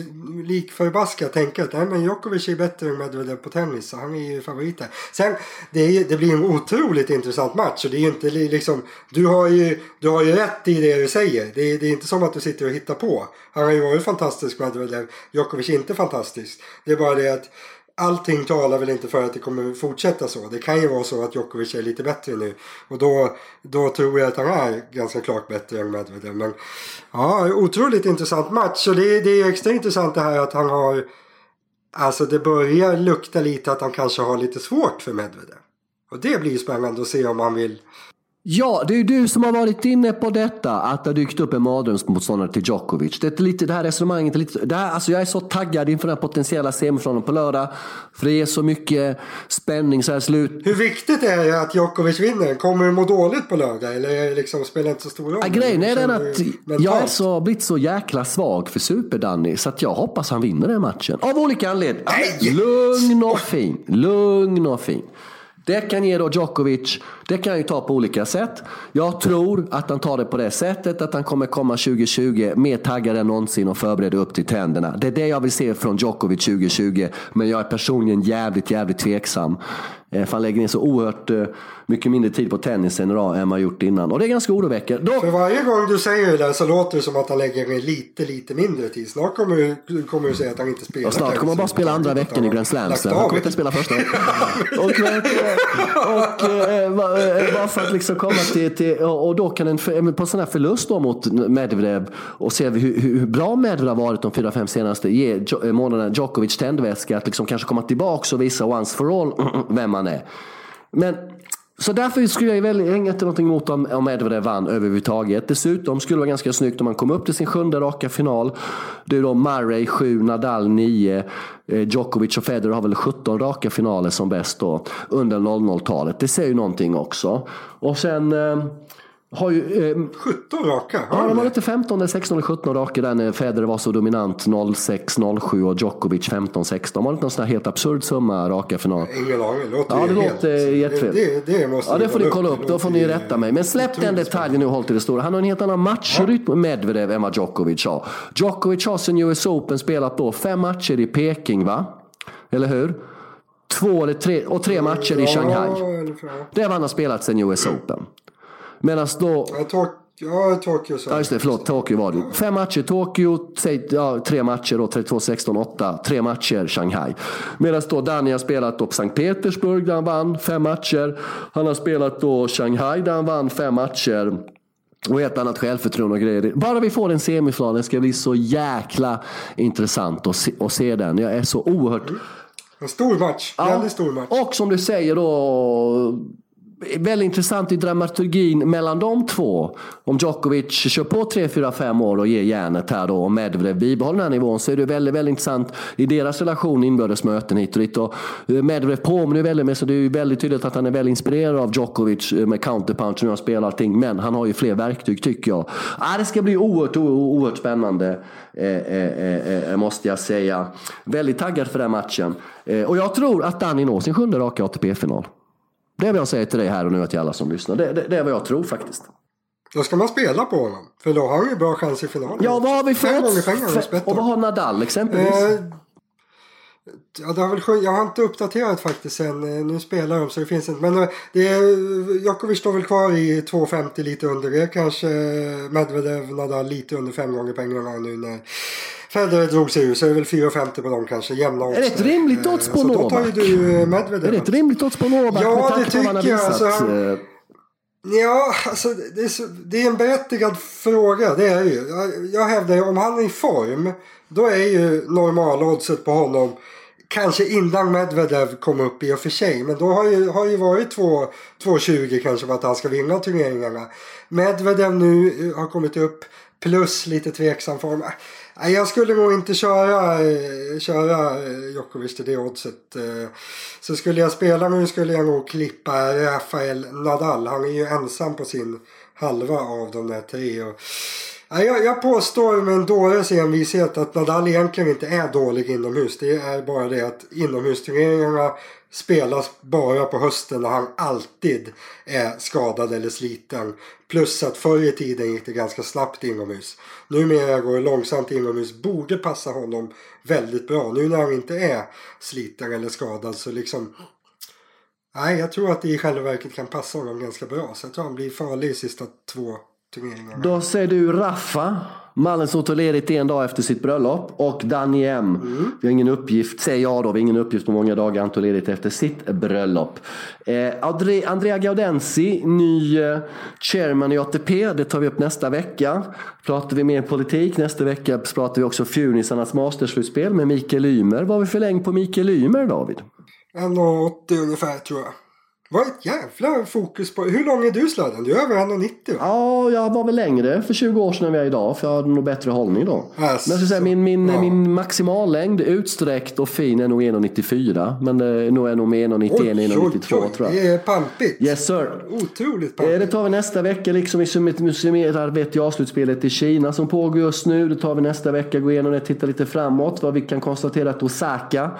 likförbaskat tänka att nej, men Djokovic är bättre än Medvedev på tennis. Så han är ju favorit där. Sen det, är, ju- det blir en otroligt intressant match. Och det är ju inte liksom, du, har ju, du har ju rätt i det du säger. Det är, det är inte som att du sitter och hittar på. Han har ju varit fantastisk Medvedev. Djokovic är inte fantastisk. Det är bara det att allting talar väl inte för att det kommer fortsätta så. Det kan ju vara så att Djokovic är lite bättre nu. Och då, då tror jag att han är ganska klart bättre än Medvedev. Men ja, otroligt intressant match. Och det, det är extra intressant det här att han har... Alltså det börjar lukta lite att han kanske har lite svårt för Medvedev. Och det blir ju spännande att se om han vill... Ja, det är ju du som har varit inne på detta, att det har dykt upp en mardrömsmotståndare till Djokovic. Det, är lite, det här resonemanget är lite... Det här, alltså jag är så taggad inför den här potentiella semifinalen på lördag. För det är så mycket spänning så här slut. Hur viktigt är det att Djokovic vinner? Kommer du må dåligt på lördag? Eller liksom, spelar det inte så stor roll? Ja, grejen är den att jag så, blivit så jäkla svag för Super-Danny så att jag hoppas han vinner den matchen. Av olika anledningar. Nej! Lugn och fin. Lugn och fin. Det kan ge då Djokovic, det kan han ju ta på olika sätt. Jag tror att han tar det på det sättet att han kommer komma 2020 mer taggad än någonsin och förberedd upp till tänderna. Det är det jag vill se från Djokovic 2020. Men jag är personligen jävligt, jävligt tveksam. Eh, för han lägger ner så oerhört eh, mycket mindre tid på tennisen idag än man gjort innan. Och det är ganska oroväckande. Då, För varje gång du säger det där så låter det som att han lägger ner lite, lite mindre tid. Snart kommer du, kommer du säga att han inte spelar. Och snart kommer han bara spela andra veckan i Grand Slam. Han kommer inte spela första. och och eh, va- eh, bara för att liksom komma till, till och och då kan en, på sån här förlust då mot Medvedev och se hur, hur bra Medvedev har varit de fyra, fem senaste ge eh, månaderna Djokovic tändvätska att liksom kanske komma tillbaka och visa once for all vem man är. Men så därför skulle jag väl inget någonting emot om, om Medvedev vann överhuvudtaget. Dessutom skulle det vara ganska snyggt om han kom upp till sin sjunde raka final. Det är då Murray 7, Nadal 9, eh, Djokovic och Federer har väl 17 raka finaler som bäst då under 00-talet. Det säger ju någonting också. Och sen eh, har ju... Eh, 17 raka. Ja, Har de de det? lite 15, eller 16 eller 17 raka där när Federer var så dominant 06, 07 och Djokovic 15, 16. Var det inte någon sån här helt absurd summa raka finaler? Ingen aning. Det låter Ja, det helt... låter jättefel. Det, det, det måste Ja, det får ni kolla upp. Då får ni rätta mig. Men släpp den detaljen nu och håll till det stora. Han har en helt annan matchrytm med Medvedev än vad Djokovic har. Djokovic har sen US Open spelat då fem matcher i Peking, va? Eller hur? Två eller tre, och tre matcher i Shanghai. Det är vad han har spelat sen US Open. Medan då Ja, Tok- ja, Tokyo så. Ja just det, förlåt. Tokyo var det. Fem matcher Tokyo, säg, ja, tre matcher då, 32, 16, 8. Tre matcher Shanghai. Medan då Danny har spelat då på Sankt Petersburg där han vann fem matcher. Han har spelat då Shanghai där han vann fem matcher. Och ett annat självförtroende och grejer. Bara vi får den semifinalen ska bli så jäkla intressant att se, att se den. Jag är så oerhört En stor match. Väldigt stor match. och som du säger då, väldigt intressant i dramaturgin mellan de två. Om Djokovic kör på 3, 4, 5 år och ger järnet här då och Medvedev bibehåller den här nivån så är det väldigt, väldigt intressant i deras relation, inbördes möten hit och dit. Och eh, Medvedev påminner väldigt mycket, så det är ju väldigt tydligt att han är väldigt inspirerad av Djokovic eh, med counterpunch när han spelar allting. Men han har ju fler verktyg tycker jag. Ah, det ska bli oerhört, oerhört, spännande eh, eh, eh, eh, måste jag säga. Väldigt taggad för den matchen. Eh, och jag tror att Danny når sin sjunde raka ATP-final. Det är vad jag säger till dig här och nu och till alla som lyssnar. Det, det, det är vad jag tror faktiskt. Då ska man spela på honom. För då har han ju bra chans i finalen. Ja, vad har vi för Fem gånger pengarna Och vad har Nadal exempelvis? Eh, Ja, det har väl jag har inte uppdaterat faktiskt än. Eh, Nu spelar de så det finns inte. Men eh, det är, Djokovic står väl kvar i 2,50 lite under det. Kanske Medvedev, Nadal lite under fem gånger pengarna nu när Federer drog sig ur. Så är det väl 4,50 på dem kanske. Jämna odds Är det ett rimligt Eh, odds på Så då tar ju Novak? du eh, Medvedev. är det ett rimligt odds på Novak Ja, det tycker jag. Alltså, han- Eh, Ja, alltså det är, så, det är en berättigad fråga. Det är ju. Jag, jag hävdar ju om han är i form. Då är ju normaloddset på honom Kanske innan Medvedev kom upp i och för sig. Men då har ju, har ju varit 2,20 kanske på att han ska vinna turneringarna. Medvedev nu har kommit upp plus lite tveksam form. Jag skulle nog inte köra, köra Djokovic till det oddset. Så skulle jag spela nu skulle jag nog klippa Rafael Nadal. Han är ju ensam på sin halva av de där tre. Och jag, jag påstår med en dåres envishet att Nadal egentligen inte är dålig inomhus. Det är bara det att inomhusturneringarna spelas bara på hösten när han alltid är skadad eller sliten. Plus att förr i tiden gick det ganska snabbt inomhus. Numera går det långsamt inomhus. Borde passa honom väldigt bra. Nu när han inte är sliten eller skadad så liksom... Nej, jag tror att det i själva verket kan passa honom ganska bra. Så jag tror han blir farlig i sista två turneringarna. Då säger du Raffa. Mannen som tog ledigt en dag efter sitt bröllop. Och Danny M. Mm. Vi har ingen uppgift, säger jag då, vi har ingen uppgift på många dagar han tog ledigt efter sitt bröllop. Eh, Andrea Gaudenzi, ny eh, chairman i ATP. Det tar vi upp nästa vecka. Pratar vi mer politik. Nästa vecka pratar vi också Funisarnas masterslutspel med Mikael Ymer. Vad har vi för längd på Mikael Ymer, David? 1,80 ungefär tror jag. Vad ett jävla fokus på... Hur lång är du sladden? Du är över 1,90 Ja, jag var väl längre för 20 år sedan än jag är idag. För jag hade nog bättre hållning då. Alltså, Men jag skulle säga min, min, ja. min maximallängd utsträckt och fin är nog 1,94. Men är nog, är nog med 1,91, 1,92 tror jag. Det är pampigt. Yes sir. Otroligt pampigt. Det tar vi nästa vecka. Liksom vi summerar vet jag slutspelet i Kina som pågår just nu. Det tar vi nästa vecka. Gå igenom det, titta lite framåt. Vad vi kan konstatera att Osaka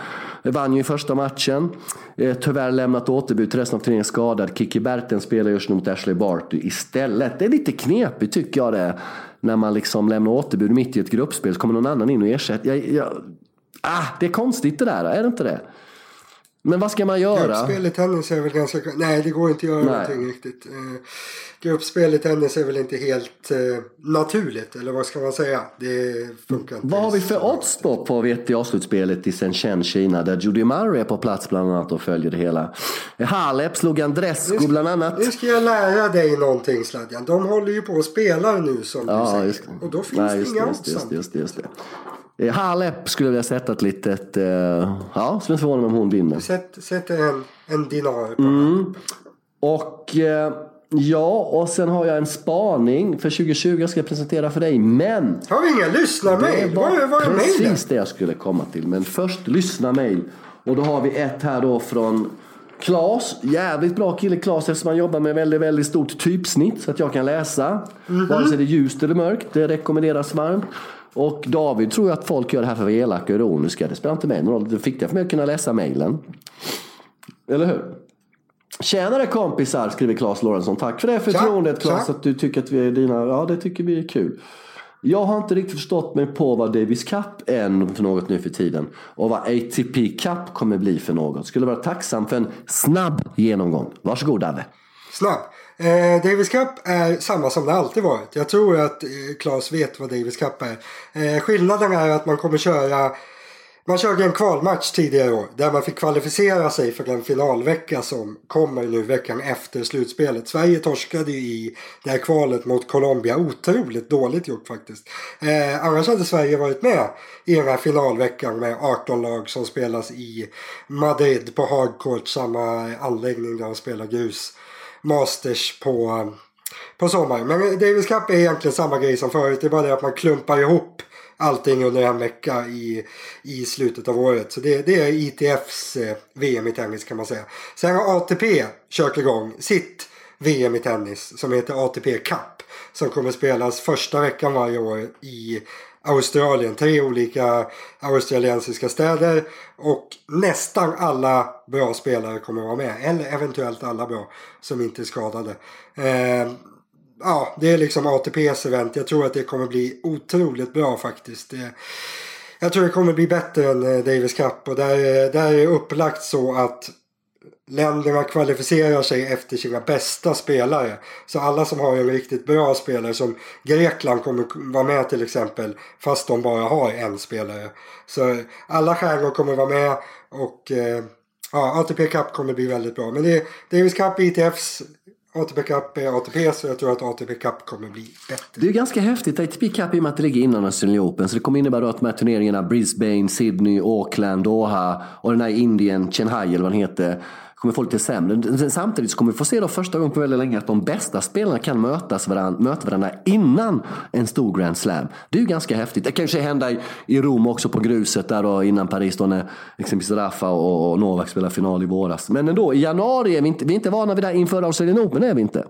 vann ju första matchen. Eh, tyvärr lämnat återbud till resten av turneringen skadad. Kiki Berten spelar just nu mot Ashley Barty istället. Det är lite knepigt tycker jag det. När man liksom lämnar återbud mitt i ett gruppspel så kommer någon annan in och ersätter. Jag, jag, ah, det är konstigt det där, är det inte det? Men vad ska man göra? Gruppspel i tennis är väl ganska... Nej, det går inte att göra Nej. någonting riktigt. Eh, gruppspel i tennis är väl inte helt eh, naturligt, eller vad ska man säga? Det funkar inte. Vad har vi för odds då på WTA-slutspelet i Shenzhen, Kina, där Judy Murray är på plats bland annat och följer det hela? Halep slog Andrescu bland annat. Nu ska jag lära dig någonting Sladjan. De håller ju på och spelar nu som ja, du säger. Och då finns Nej, det inga odds. Just, just, just, just det. Halep skulle jag vilja sätta ett litet... Uh, ja, skulle inte förvåna mig om hon vinner. Sätt, sätt en, en dinar på mm. Och... Uh, Ja, och sen har jag en spaning för 2020 jag ska presentera för dig. Men... Har vi inga lyssnarmail? Var är precis mailen? det jag skulle komma till. Men först lyssnarmail. Och då har vi ett här då från Klas, jävligt bra kille Klas eftersom han jobbar med väldigt, väldigt stort typsnitt så att jag kan läsa. Mm -hmm. Vare sig det är ljust eller mörkt. Det rekommenderas varmt. Och David tror ju att folk gör det här för att vara elaka och ironiska. Det spelar inte mig någon roll. Det viktiga för mig att kunna läsa mejlen. Eller hur? Tjenare kompisar, skriver Claes Lorentzon. Tack för det förtroendet Claes, att du tycker att vi är dina. Ja, det tycker vi är kul. Jag har inte riktigt förstått mig på vad Davis Cup är för något nu för tiden. Och vad ATP Cup kommer bli för något. Skulle vara tacksam för en snabb genomgång. Varsågod Ave. Snabb. Eh, Davis Cup är samma som det alltid varit. Jag tror att eh, Claes vet vad Davis Cup är. Eh, skillnaden är att man kommer köra man körde en kvalmatch tidigare år där man fick kvalificera sig för den finalvecka som kommer nu veckan efter slutspelet. Sverige torskade ju i det här kvalet mot Colombia. Otroligt dåligt gjort faktiskt. Eh, annars hade Sverige varit med i den här finalveckan med 18 lag som spelas i Madrid på hardcourt, samma anläggning där de spelar grus. Masters på, på sommaren. Men Davis Cup är egentligen samma grej som förut. Det är bara det att man klumpar ihop allting under en vecka i, i slutet av året. Så det, det är ITFs eh, VM i tennis kan man säga. Sen har ATP kört igång sitt VM i tennis som heter ATP Cup. Som kommer spelas första veckan varje år i Australien. Tre olika australiensiska städer. Och nästan alla bra spelare kommer vara med. Eller eventuellt alla bra som inte är skadade. Eh, ja, det är liksom ATPs event. Jag tror att det kommer bli otroligt bra faktiskt. Det, jag tror det kommer bli bättre än eh, Davis Cup och där, eh, där är upplagt så att länderna kvalificerar sig efter sina bästa spelare. Så alla som har en riktigt bra spelare som Grekland kommer vara med till exempel fast de bara har en spelare. Så alla stjärnor kommer vara med och eh, ja, ATP Cup kommer bli väldigt bra. Men det är Davis Cup ITFs ATP Cup är ATP så jag tror att ATP Cup kommer bli bättre. Det är ganska häftigt. ATP Cup i och med att det ligger innan Australian Open. Så det kommer innebära att de här turneringarna Brisbane, Sydney, Auckland, Doha och den här Indien, Chennai eller vad den heter kommer få lite sämre. Samtidigt så kommer vi få se då första gången på väldigt länge att de bästa spelarna kan mötas varandra, möta varandra innan en stor Grand Slam. Det är ju ganska häftigt. Det kanske hända i, i Rom också på gruset där då innan Paris då när liksom exempelvis Rafa och, och Novak spelade final i våras. Men ändå, i januari är vi inte, vi är inte vana vid det här inför Australian Open, är vi inte.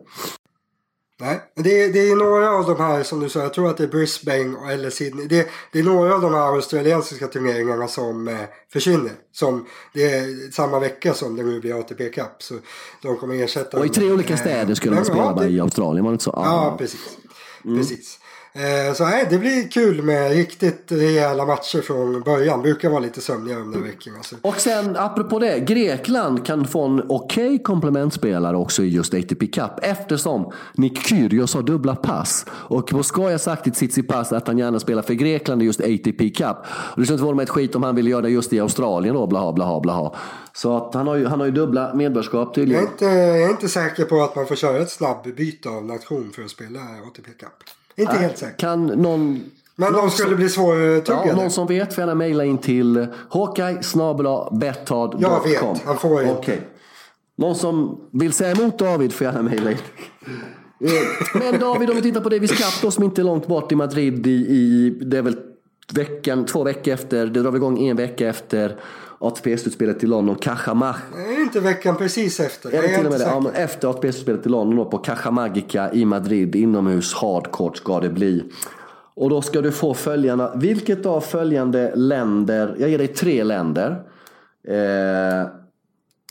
Nej, det är, det är några av de här som du sa, jag tror att det är Brisbane eller Sydney. Det, det är några av de här australiensiska turneringarna som eh, försvinner. Som det är samma vecka som det nu blir ATP Cup. Så de kommer ersätta... Och i tre olika städer skulle de spela ja, det, i Australien, var det inte så? Ja, ja precis. Mm. precis. Eh, så nej, det blir kul med riktigt rejäla matcher från början. Brukar vara lite sömniga de där veckorna. Och sen apropå det, Grekland kan få en okej okay komplementspelare också i just ATP Cup eftersom Nick Kyrgios har dubbla pass. Och Boskoj har sagt i Tsitsipas att han gärna spelar för Grekland i just ATP Cup. Och det skulle inte vara med ett skit om han ville göra det just i Australien då, blaha, blaha, blaha. Så att han, har ju, han har ju dubbla medborgarskap tydligen. Jag är, inte, jag är inte säker på att man får köra ett snabbbyte av nation för att spela ATP Cup. Inte helt säkert. Kan någon... Men de skulle som, bli svårtuggade. Ja, någon som vet får gärna mejla in till hawkeye Jag vet, han får inte. Okay. Någon som vill säga emot David får gärna mejla in. Eh, men David, om vi tittar på Davis Cup då, som inte är långt bort i Madrid i, i det är väl veckan, två veckor efter, det drar vi igång en vecka efter ATP-slutspelet i London, Caja Nej, inte veckan precis efter. Är till och med det. Ja, men efter ATP-slutspelet i London då, på Caja Magica i Madrid, inomhus, hardcourt ska det bli. Och då ska du få följarna. Vilket av följande länder, jag ger dig tre länder. Eh,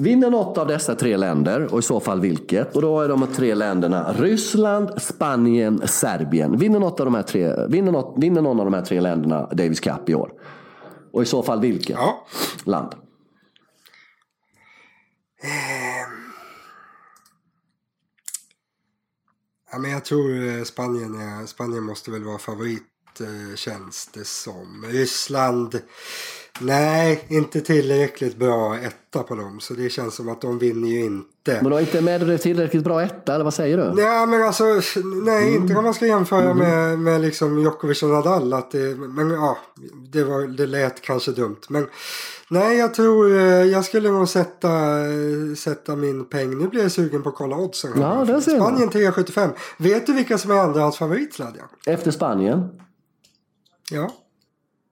vinner något av dessa tre länder och i så fall vilket? Och då är de tre länderna Ryssland, Spanien, Serbien. Vinner, något av de här tre, vinner, något, vinner någon av de här tre länderna Davis Cup i år? Och i så fall vilket ja. land? Ehm. Ja, men jag tror eh, Spanien, är, Spanien måste väl vara favorit eh, känns det som. Ryssland Nej, inte tillräckligt bra etta på dem. Så det känns som att de vinner ju inte. Men du har inte med tillräckligt bra etta, eller vad säger du? Ja, men alltså, nej, mm. inte om man ska jämföra mm. med, med liksom Djokovic och Nadal. Att det, men ja, det, var, det lät kanske dumt. Men nej, jag tror, eh, jag skulle nog sätta, sätta min peng. Nu blir jag sugen på att kolla oddsen. Ja, det ser Spanien 3,75. Vet du vilka som är andrahandsfavorit, Sladjan? Efter Spanien? Ja.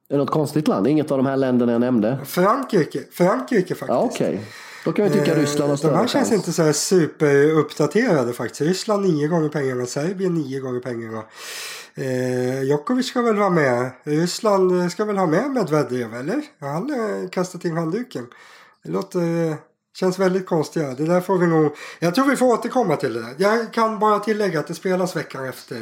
Är det något konstigt land? Inget av de här länderna jag nämnde? Frankrike. Frankrike faktiskt. Ja, Okej. Okay. Då kan jag tycka eh, Ryssland har större De här känns inte så här superuppdaterade faktiskt. Ryssland nio gånger pengarna. Serbien nio gånger pengarna. Eh, Djokovic ska väl vara med. Ryssland ska väl ha med Medvedev eller? Han har eh, kastat in handduken. Det låter... Känns väldigt konstiga. Det där får vi nog... Jag tror vi får återkomma till det där. Jag kan bara tillägga att det spelas veckan efter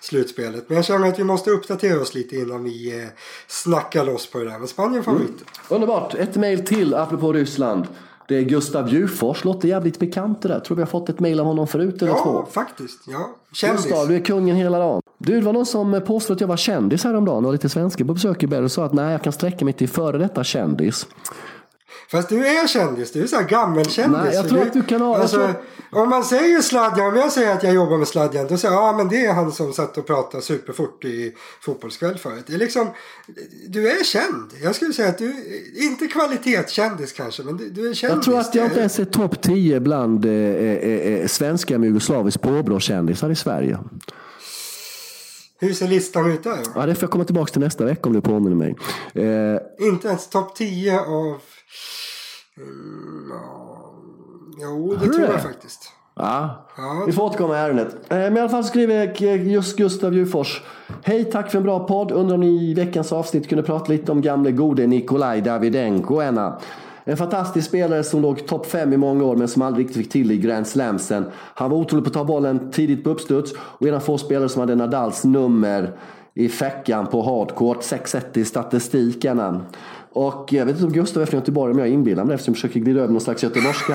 slutspelet. Men jag känner att vi måste uppdatera oss lite innan vi eh, snackar loss på det där. Men Spanien favorit. Mm. Underbart. Ett mejl till apropå Ryssland. Det är Gustav Djurfors. Låter jävligt bekant det där. Tror vi har fått ett mejl av honom förut eller ja, två. Ja, faktiskt. Ja. Kändis. Gustav, du är kungen hela dagen. Du, det var någon som påstod att jag var kändis häromdagen och lite svenska på besök i Berg och sa att nej, jag kan sträcka mig till före detta kändis. Fast du är kändis, du är så här gammelkändis. Nej, jag tror att du kan ha... Alltså, tror... Om man säger Sladjan, om jag säger att jag jobbar med Sladjan, då säger jag ja men det är han som satt och pratade superfort i Fotbollskväll förut. Det är liksom, du är känd. Jag skulle säga att du, inte kvalitetskändis kanske, men du, du är kändis. Jag tror att jag inte ens är topp 10 bland eh, eh, eh, svenska med jugoslaviskt påbrå-kändisar i Sverige. Hur ser listan ut där? Ja, det får jag komma tillbaka till nästa vecka om du påminner mig. Eh... Inte ens topp 10 av jo, det tror jag faktiskt. Ja. ja, vi får återkomma i ärendet. Eh, men i alla fall skriver just Gustav Djurfors. Hej, tack för en bra podd. Undrar om ni i veckans avsnitt kunde prata lite om gamle gode Nikolaj Davidenko. Ena. En fantastisk spelare som låg topp 5 i många år men som aldrig riktigt fick till i Grand Slamsen. Han var otrolig på att ta bollen tidigt på uppstuds och en av få spelare som hade Nadals nummer i fäckan på hardcourt. 6-1 i statistiken. Och jag vet inte om Gustav är från Göteborg, men jag inbillar mig det eftersom jag försöker glida över någon slags göteborgska.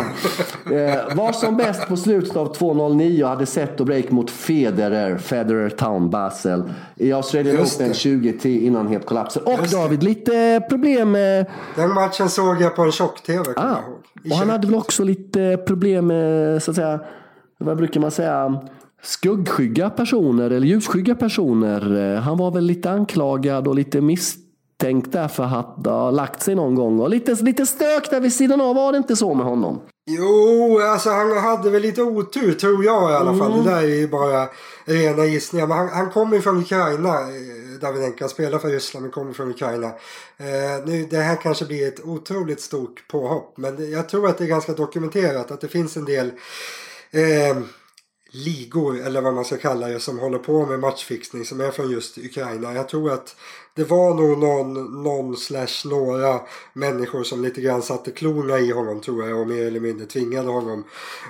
eh, var som bäst på slutet av 2.09 och hade sett och break mot Federer, Federer Town Basel. I Australian Open 2010 innan helt kollapsen. Och David, lite problem med... Den matchen såg jag på en tjock-tv, ah, Och han hade väl också lite problem med, så att säga, vad brukar man säga, skuggskygga personer eller ljusskygga personer. Han var väl lite anklagad och lite misstänkt därför att ha lagt sig någon gång. Och lite, lite stök där vid sidan av, var det inte så med honom? Jo, alltså han hade väl lite otur tror jag i alla fall. Mm. Det där är ju bara rena gissningar. Men han, han kommer från Ukraina. Eh, Davidenko spelar för Ryssland men kommer från Ukraina. Eh, nu, det här kanske blir ett otroligt stort påhopp. Men jag tror att det är ganska dokumenterat att det finns en del eh, ligor eller vad man ska kalla det som håller på med matchfixning som är från just Ukraina. Jag tror att det var nog någon, någon slash några människor som lite grann satte klorna i honom tror jag och mer eller mindre tvingade honom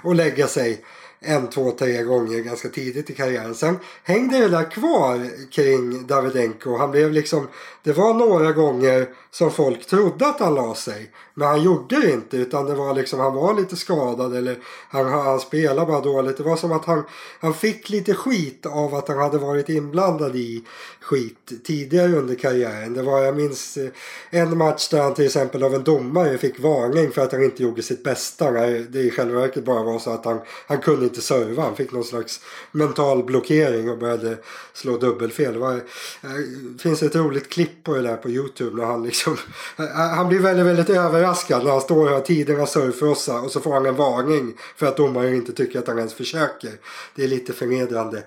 att lägga sig en, två, tre gånger ganska tidigt i karriären. Sen hängde det där kvar kring Davidenko. Han blev liksom, det var några gånger som folk trodde att han la sig. Men han gjorde det inte utan det var liksom, han var lite skadad eller han, han spelade bara dåligt. Det var som att han, han fick lite skit av att han hade varit inblandad i skit tidigare under karriären. Det var, jag minns eh, en match där han till exempel av en domare fick varning för att han inte gjorde sitt bästa. När det i själva verket bara var så att han, han kunde inte serva. Han fick någon slags mental blockering och började slå dubbelfel. Det, var, det eh, finns ett roligt klipp på det där på Youtube när han liksom eh, han blir väldigt, väldigt överraskad när han står och har tiderna surfrossa och så får han en varning för att domaren inte tycker att han ens försöker. Det är lite förnedrande.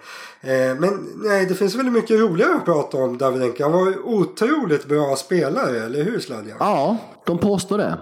Eh, men nej, det finns väldigt mycket roligare att prata om Davidenko. Han var otroligt bra spelare, eller hur Sladjan? Ja, de påstår det.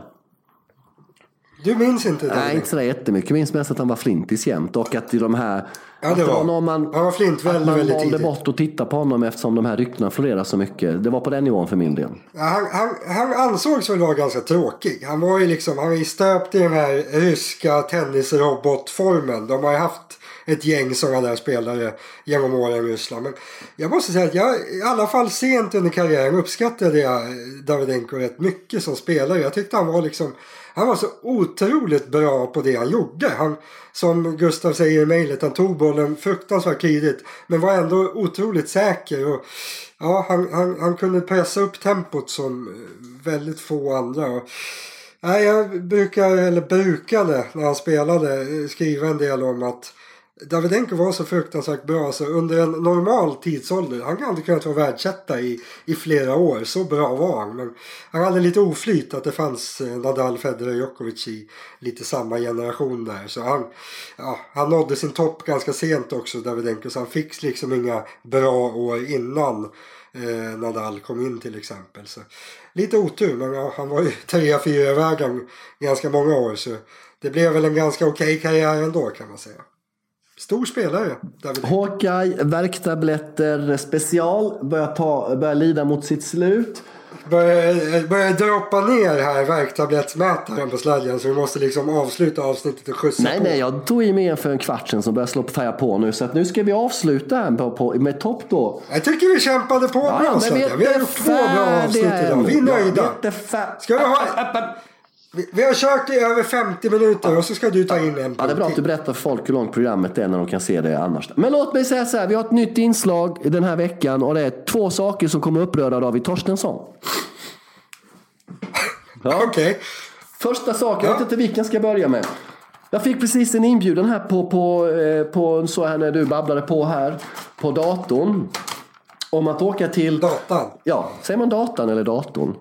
Du minns inte det? Nej, inte sådär jättemycket. Jag minns mest att han var flintis jämt och att i de här... Ja, det var. Man, han var flint väldigt, man väldigt valde bort att titta på honom eftersom de här ryktena florerar så mycket. Det var på den nivån för min del. Ja, han, han, han ansågs väl vara ganska tråkig. Han var ju liksom, han är stöpt i den här ryska tennisrobotformen. De har ju haft ett gäng sådana där spelare genom åren i Ryssland. Men jag måste säga att jag i alla fall sent under karriären uppskattade jag Davidenko rätt mycket som spelare. Jag tyckte han var liksom han var så otroligt bra på det han gjorde. Han, som Gustav säger i mejlet, han tog bollen fruktansvärt tidigt. Men var ändå otroligt säker. Och, ja, han, han, han kunde pressa upp tempot som eh, väldigt få andra. Och, nej, jag brukar, eller brukade när han spelade, eh, skriva en del om att Davidenko var så fruktansvärt bra så under en normal tidsålder, han hade kunnat vara världsetta i, i flera år, så bra var han. Men han hade lite oflyt att det fanns eh, Nadal, Federer, Djokovic i lite samma generation där. Så han, ja, han nådde sin topp ganska sent också, Davidenko, så han fick liksom inga bra år innan eh, Nadal kom in till exempel. Så, lite otur, men ja, han var ju trea, fyra vägen ganska många år så det blev väl en ganska okej okay karriär ändå kan man säga. Stor spelare. David. Hawkeye, värktabletter special börjar, ta, börjar lida mot sitt slut. Börjar, börjar droppa ner här värktablettsmätaren på sladden så vi måste liksom avsluta avsnittet och skjutsa nej, på. Nej, jag tog i mer för en kvart sedan som börjar slå på färja på nu. Så att nu ska vi avsluta här på, på, med topp då. Jag tycker vi kämpade på ja, bra Sladjan. Vi har gjort två bra avsnitt idag. Vi är nöjda. Ska vi ha... Vi, har kört i över 50 minuter och så ska du ta in en Ja, det är bra att du berättar för folk hur långt programmet är när de kan se det annars. Men låt mig säga så här, vi har ett nytt inslag den här veckan och det är två saker som kommer uppröra David Torstensson. Ja. Okej. Okay. Första saken, ja. jag vet inte vilken ska jag börja med. Jag fick precis en inbjudan här på, på, eh, på så här när du babblade på här på datorn. Om att åka till... Datan? Ja, säger man datan eller datorn?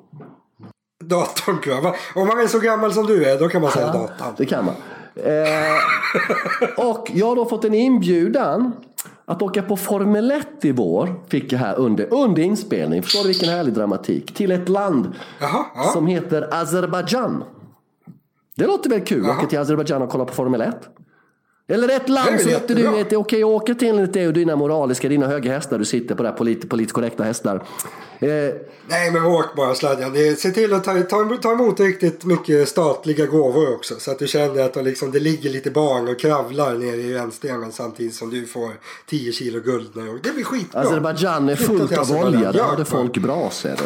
Datorn tror Om man är så gammal som du är då kan man säga ja, datorn. Det kan man. Eh, och jag har då fått en inbjudan att åka på Formel 1 i vår. Fick jag här under, under inspelning. Förstår du vilken härlig dramatik? Till ett land Jaha, ja. som heter Azerbajdzjan. Det låter väl kul? Jaha. Åka till Azerbajdzjan och kolla på Formel 1? Eller ett land som inte du vet är okej att åka till enligt dig och dina moraliska, dina höga hästar du sitter på där politiskt, politiskt korrekta hästar. Eh. Nej men åk bara sladjan. Se till att ta, ta, ta emot riktigt mycket statliga gåvor också. Så att du känner att liksom, det ligger lite barn och kravlar nere i rännstenen samtidigt som du får 10 kilo guld. Det blir skitbra. Azerbajdzjan är fullt av olja. Där har det folk bra ser du.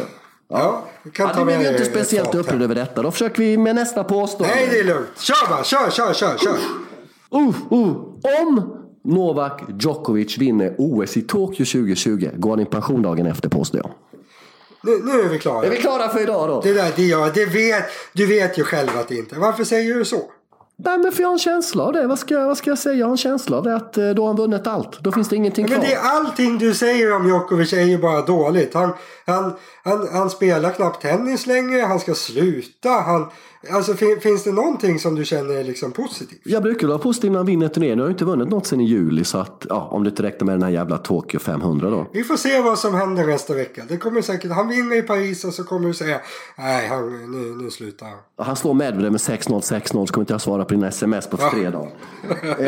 Ja, ja kan ta ja, vi är inte speciellt upprörda över detta. Då försöker vi med nästa påstående. Nej, det är lugnt. Kör bara, kör, kör, kör, kör. Uh, uh. Om Novak Djokovic vinner OS i Tokyo 2020 går han i pension dagen efter påstår jag. Nu, nu är vi klara. Är vi klara för idag då? Det där, det, ja, det vet, du vet ju själv att det inte Varför säger du så? Nej, men för jag har en känsla av det. Vad ska, vad ska jag säga? Jag har en känsla av det att eh, då har han vunnit allt. Då finns det ingenting Men kvar. det är allting du säger om Djokovic är ju bara dåligt. Han, han, han, han spelar knappt tennis längre, han ska sluta. Han, alltså fin, finns det någonting som du känner är liksom positivt? Jag brukar vara positiv när han vinner turneringen. Jag har inte vunnit något sen i juli. Så att, ja, om det inte räckte med den här jävla Tokyo 500 då. Vi får se vad som händer nästa vecka. Det kommer säkert, han vinner i Paris och så kommer du säga nej, han, nu, nu slutar han. Han slår Medvedev med 6-0, 6-0 så kommer inte jag svara på dina sms på fredag. eh,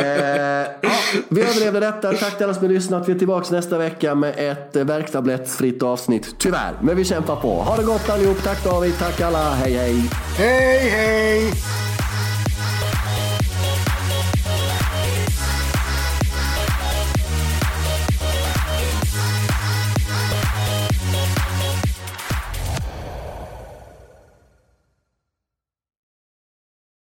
ja, vi överlevde detta. Tack till alla som har lyssnat. Vi är tillbaka nästa vecka med ett eh, värktablettsfritt avsnitt. Tyvärr, men vi kämpar på. Ha det gott allihop. Tack David, tack alla. Hej hej. Hej hey!